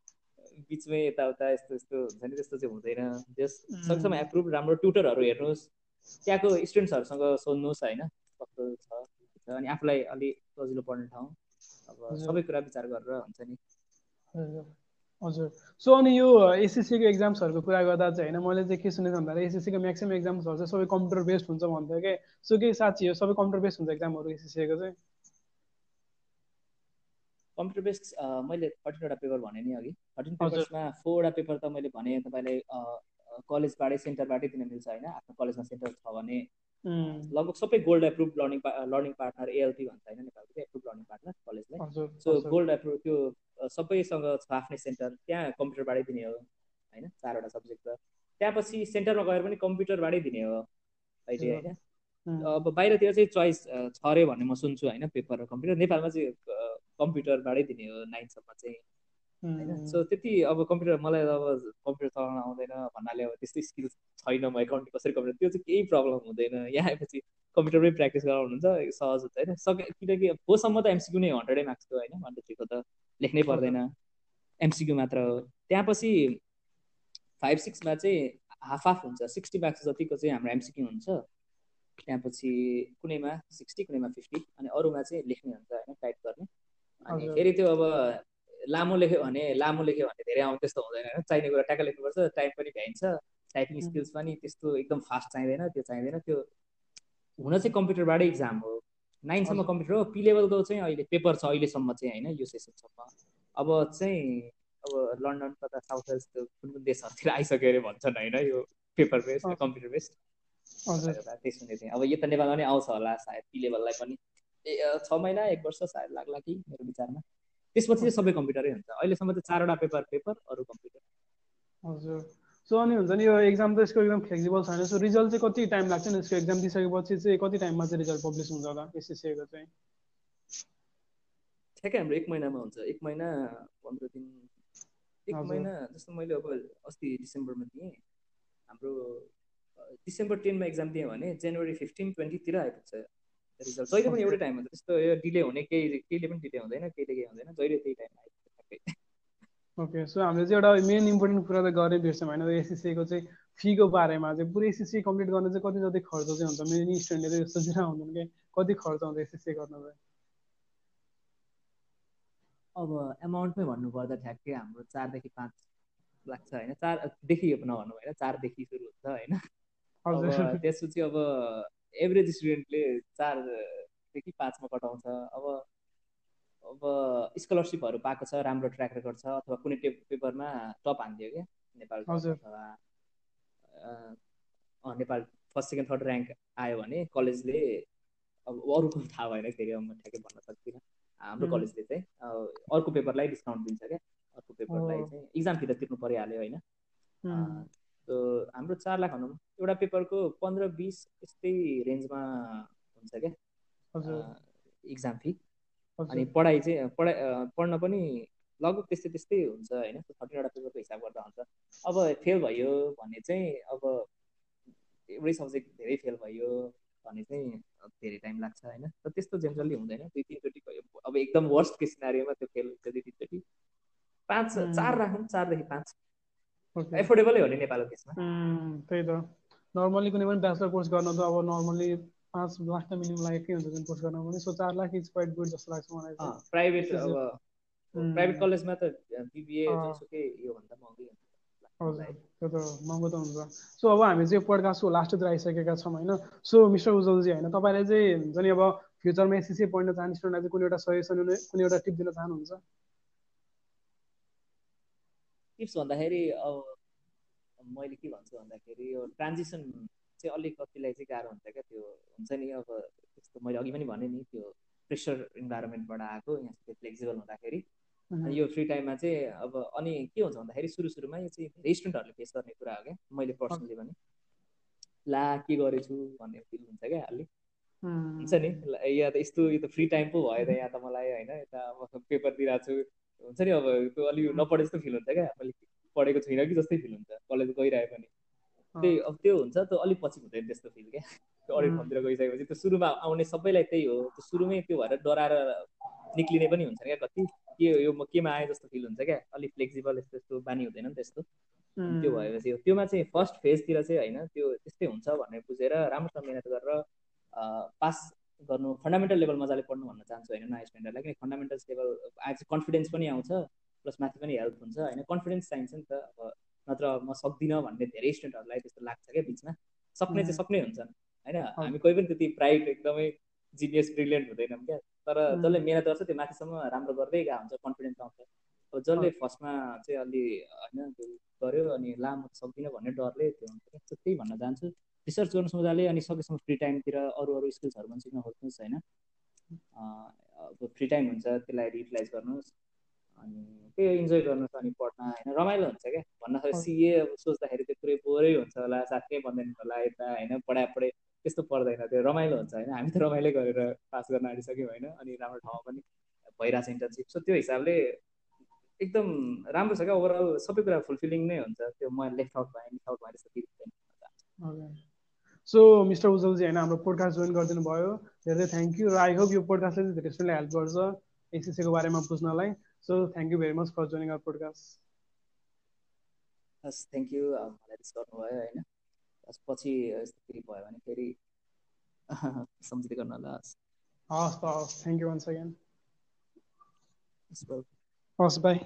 बिचमै यताउता यस्तो यस्तो हुन्छ नि त्यस्तो चाहिँ हुँदैन। त्यस सकेसम्म एप्रुभ राम्रो ट्युटरहरू हेर्नुहोस्। त्यहाँको स्टुडेन्ट्सहरूसँग सोध्नुहोस् होइन कस्तो छ अनि आफूलाई अलिक सजिलो पढ्ने ठाउँ। अब सबै कुरा विचार गरेर हुन्छ नि। हजुर। सो अनि यो एसएससीको एक्जाम्सहरूको कुरा गर्दा चाहिँ होइन मैले चाहिँ के सुनेको भन्दाखेरि एसएससीको म्याक्सिमम् एक्जाम्सहरू चाहिँ सबै कम्प्युटर बेस्ड हुन्छ भन्थ्यो कि? सो के साँच्ची हो? सबै कम्प्युटर बेस्ड हुन्छ एक्जामहरू एसएससीको चाहिँ? कम्प्युटर बेस्ड मैले थर्टिनवटा पेपर भने नि अघि। थर्टिन पेपर्समा फोरवटा पेपर त मैले भने तपाईँलाई कलेजबाटै सेन्टरबाटै दिन मिल्छ होइन। आफ्नो कलेजमा सेन्टर छ भने लगभग सबै gold approve learning learning partner ALP भन्छ होइन नेपालको एप्रुभ लर्निङ पार्टनर कलेजलाई। सो गोल्ड एप्रुभ त्यो सबैसँग छ आफ्नै सेन्टर त्यहाँ कम्प्युटरबाटै दिने हो होइन चारवटा सब्जेक्ट छ त्यहाँपछि सेन्टरमा गएर पनि कम्प्युटरबाटै दिने हो अहिले होइन। अब बाहिरतिर चाहिँ चोइस छ अरे भन्ने म सुन्छु होइन पेपर र कम्प्युटर। नेपालमा चाहिँ कम्प्युटरबाटै दिने हो नाइनसम्म चाहिँ। होइन? सो त्यति अब कम्प्युटर मलाई अब कम्प्युटर चलाउन आउँदैन भन्नाले अब त्यस्तै स्किल्स छैन म एकाउन्टिङ कसरी कम्प्युटर त्यो चाहिँ केही प्रब्लम हुँदैन। यहाँ आएपछि कम्प्युटरमै प्र्याक्टिस गराउनुहुन्छ सहज हुन्छ होइन? सके किनकि होसम्म त एमसिक्यु नै हन्ड्रेडै मार्क्सको होइन? हन्ड्रेड थ्रीको त लेख्नै पर्दैन। एमसिक्यू मात्र हो। त्यहाँ पछि फाइभ सिक्समा चाहिँ हाफ हाफ हुन्छ। सिक्सटी मार्क्स जतिको चाहिँ हाम्रो एमसिक्यू हुन्छ। त्यहाँपछि कुनैमा सिक्सटी कुनैमा फिफ्टी अनि अरूमा चाहिँ लेख्ने हुन्छ होइन? टाइप गर्ने। अनि फेरि त्यो अब लामो लेख्यो भने लामो लेख्यो भने धेरै आउँ त्यस्तो हुँदैन होइन? चाहिने कुरा ट्याक्क लेख्नुपर्छ टाइप पनि भ्याइन्छ टाइपिङ स्किल्स पनि त्यस्तो एकदम फास्ट चाहिँदैन त्यो चाहिँदैन त्यो हुन चाहिँ कम्प्युटरबाटै इक्जाम हो। नाइनसम्म कम्प्युटर हो पी लेभलको चाहिँ अहिले पेपर छ अहिलेसम्म चाहिँ होइन? यो सेसनसम्म अब चाहिँ अब लन्डन कता साउथ वेल्स कुन कुन देशहरूतिर आइसक्यो अरे भन्छन् होइन? यो पेपर बेस्ड कम्प्युटर बेस्ड। त्यसो चाहिँ। अब यो त नेपालमा पनि आउँछ होला सायद पी लेभललाई पनि। छ महिना एक वर्ष सायद लाग्ला कि मेरो विचारमा? त्यसपछि चाहिँ सबै कम्प्युटरै हुन्छ। अहिलेसम्म चाहिँ चारवटा पेपर पेपर अरू कम्प्युटर। हजुर। सो अनि हुन्छ नि यो एक्जाम त यसको एकदम फ्लेक्सिबल छैन सो रिजल्ट चाहिँ कति टाइम लाग्छ नि यसको एक्जाम दिइसकेपछि चाहिँ कति टाइममा चाहिँ रिजल्ट पब्लिस हुन्छ होला एसएससीको चाहिँ? ठ्याक्कै हाम्रो एक महिनामा हुन्छ। एक महिना पन्ध्र दिन। एक महिना जस्तो मैले अब अस्ति डिसेम्बरमा दिएँ। हाम्रो डिसेम्बर टेनमा एक्जाम दिएँ भने जनवरी फिफ्टिन ट्वेन्टीतिर आइपुग्छ। रिजल्ट जहिले पनि एउटै टाइम हुन्छ त्यस्तो यो डिले हुने केही केहीले पनि डिले हुँदैन केहीले केही हुँदैन जहिले त्यही टाइममा आइपुग्छ ओके सो हामीले चाहिँ एउटा मेन इम्पोर्टेन्ट कुरा त गरेँ बिर्स्यौँ होइन। एसएससीको चाहिँ फीको बारेमा चाहिँ पुरै एसएससी कम्प्लिट गर्न चाहिँ कति जति खर्च चाहिँ हुन्छ? मेन स्टुडेन्टले चाहिँ यस्तो सोचिरहेको हुँदैन कि? कति खर्च हुन्छ एसएससी गर्न चाहिँ अब एमाउन्टमै भन्नुपर्दा ठ्याक्कै हाम्रो चारदेखि पाँच लाग्छ होइन। चारदेखि नभनौँ होइन चारदेखि सुरु हुन्छ होइन। त्यसपछि अब एभरेज स्टुडेन्टले चारदेखि पाँचमा कटाउँछ अब अब स्कलरसिपहरू पाएको छ राम्रो ट्र्याक रेकर्ड छ अथवा कुनै टे पेपरमा टप हानिदियो क्या? नेपाल अथवा Nepal first second third rank आयो भने कलेजले अब अरूको थाहा भएन फेरि म ठ्याक्कै भन्न सक्दिनँ। हाम्रो कलेजले चाहिँ अर्को पेपरलाई डिस्काउन्ट दिन्छ क्या? अर्को पेपरलाई चाहिँ इक्जाम फिस तिर्नु परिहाल्यो होइन। हाम्रो चार लाख भनौँ। एउटा पेपरको पन्ध्र बिस यस्तै रेन्जमा हुन्छ क्या इक्जाम फी अनि पढाइ चाहिँ पढाइ पढ्न पनि लगभग त्यस्तै त्यस्तै हुन्छ होइन थर्टिनवटा पेपरको हिसाब गर्दा हुन्छ। अब फेल भयो भने चाहिँ अब एउटै सब्जेक्ट धेरै फेल भयो भने चाहिँ धेरै टाइम लाग्छ होइन। तर त्यस्तो जेनरली हुँदैन दुई तिनचोटि भयो। अब एकदम वर्स्ट केस सिनारीमा त्यो फेल हुन्छ दुई तिनचोटि। पाँच चार राखौँ चारदेखि पाँच। एफोर्डेबलै हो नि नेपालको केसमा त्यही त। नर्मली कुनै पनि ब्याचलर कोर्स गर्न त अब नर्मली पाँच लाख त मिनिमम लागेकै हुन्छ जुन कोर्स गर्न पनि। सो चार लाख इज क्वाइट गुड जस्तो लाग्छ मलाई प्राइभेट अब प्राइभेट कलेजमा त बिबिए जसुकै योभन्दा महँगै हुन्छ। हजुर त्यो त महँगो त हुन्छ। सो अब हामी चाहिँ पोडकास्टको लास्टतिर आइसकेका छौँ होइन। सो मिस्टर उज्जवलजी होइन तपाईँले चाहिँ हुन्छ नि अब फ्युचरमा एसएससी पढ्न चाहने स्टुडेन्टलाई चाहिँ कुनै एउटा सजेसन कुनै एउटा टिप दिन चाहनुहुन्छ? टिप्स भन्दाखेरि अब मैले के भन्छु भन्दाखेरि यो ट्रान्जिसन चाहिँ अलिक कतिलाई चाहिँ गाह्रो हुन्छ क्या? त्यो हुन्छ नि अब त्यस्तो मैले अघि पनि भनेँ नि त्यो प्रेसर इन्भाइरोमेन्टबाट आएको यहाँ फ्लेक्सिबल हुँदाखेरि। यो फ्री टाइममा चाहिँ अब अनि के हुन्छ भन्दाखेरि सुरु सुरुमा यो चाहिँ धेरै स्टुडेन्टहरूले फेस गर्ने कुरा हो क्या? मैले पर्सनली भने। ला के गरेछु भन्ने फिल हुन्छ क्या अलि हुन्छ नि? यहाँ त यस्तो यो त फ्री टाइम पो भयो त यहाँ त मलाई होइन यता पेपर दिइरहेको छु। हुन्छ नि अब त्यो अलिक नपढे जस्तो फिल हुन्छ क्या? मैले पढेको छुइनँ कि जस्तै फिल हुन्छ। कलेज गइरहे पनि। त्यही अब त्यो हुन्छ त्यो अलिक पछि हुँदैन त्यस्तो फिल क्या। त्यो अडिट फर्मतिर गइसकेपछि त्यो सुरुमा आउने सबैलाई त्यही हो। त्यो सुरुमै त्यो भएर डराएर निक्लिने पनि हुन्छ क्या कति। के यो म केमा आएँ जस्तो फिल हुन्छ क्या। अलिक फ्लेक्सिबल यस्तो यस्तो बानी हुँदैन नि त्यस्तो। त्यो भएपछि त्योमा चाहिँ फर्स्ट फेजतिर चाहिँ होइन त्यो त्यस्तै हुन्छ भनेर बुझेर राम्रोसँग मिहिनेत गरेर पास गर्नु फन्डामेन्टल लेभल मजाले पढ्नु भन्न चाहन्छु होइन नयाँ स्टुडेन्टहरूलाई किन फन्डामेन्टल्स लेभल आज कन्फिडेन्स पनि आउँछ। प्लस माथि पनि हेल्प हुन्छ होइन? कन्फिडेन्स चाहिन्छ नि त अब नत्र म सक्दिनँ भन्ने धेरै स्टुडेन्टहरूलाई त्यस्तो लाग्छ क्या बिचमा। सक्ने चाहिँ सक्ने हुन्छन् होइन? हामी कोही पनि त्यति प्राइड एकदमै जिनियस ब्रिलियन्ट हुँदैनौँ क्या। तर जसले मिहिनेत गर्छ त्यो माथिसम्म राम्रो गर्दै गएको हुन्छ कन्फिडेन्स आउँछ। अब जसले फर्स्टमा चाहिँ अलि होइन त्यो गऱ्यो अनि ला म सक्दिनँ भन्ने डरले त्यो हुन्छ त्यही भन्न चाहन्छु। रिसर्च गर्नुहोस् मजाले अनि सकेसम्म फ्री टाइमतिर अरू अरू स्किल्सहरू पनि सिक्न खोज्नुहोस् होइन? अब फ्री टाइम हुन्छ त्यसलाई युटिलाइज गर्नुहोस्। अनि त्यही इन्जोय गर्नुहोस् अनि पढ्न होइन रमाइलो हुन्छ क्या। भन्दाखेरि सिए अब सोच्दाखेरि त्यो पुरै बोरै हुन्छ होला साथी नै भन्दैन होला यता होइन पढाइ त्यस्तो पर्दैन। त्यो रमाइलो हुन्छ होइन। हामी त रमाइलो गरेर पास गर्न आँटिसक्यौँ होइन। अनि राम्रो ठाउँमा पनि भइरहेछ इन्टर्नसिप सो त्यो हिसाबले एकदम राम्रो छ क्या। ओभरअल सबै कुरा फुलफिलिङ नै हुन्छ। त्यो म लेफ्ट आउट भएँ मिस आउट भएँ जस्तो सो मिस्टर उज्जवलजी होइन हाम्रो पोडकास्ट जोइन गरिदिनु भयो धेरै थ्याङ्क यू र आई होप यो पोडकास्टले चाहिँ धेरै स्टुडेन्टलाई हेल्प गर्छ एसिसीको बारेमा बुझ्नलाई। So thank you very much for joining our podcast हस् थ्याङ्क यू मलाई रिस गर्नुभयो होइन पछि यस्तो फेरि भयो भने फेरि सम्झिँदै गर्नु होला हस् हस् हस् थ्याङ्क यू वन्स अगेन हस् हस् बाई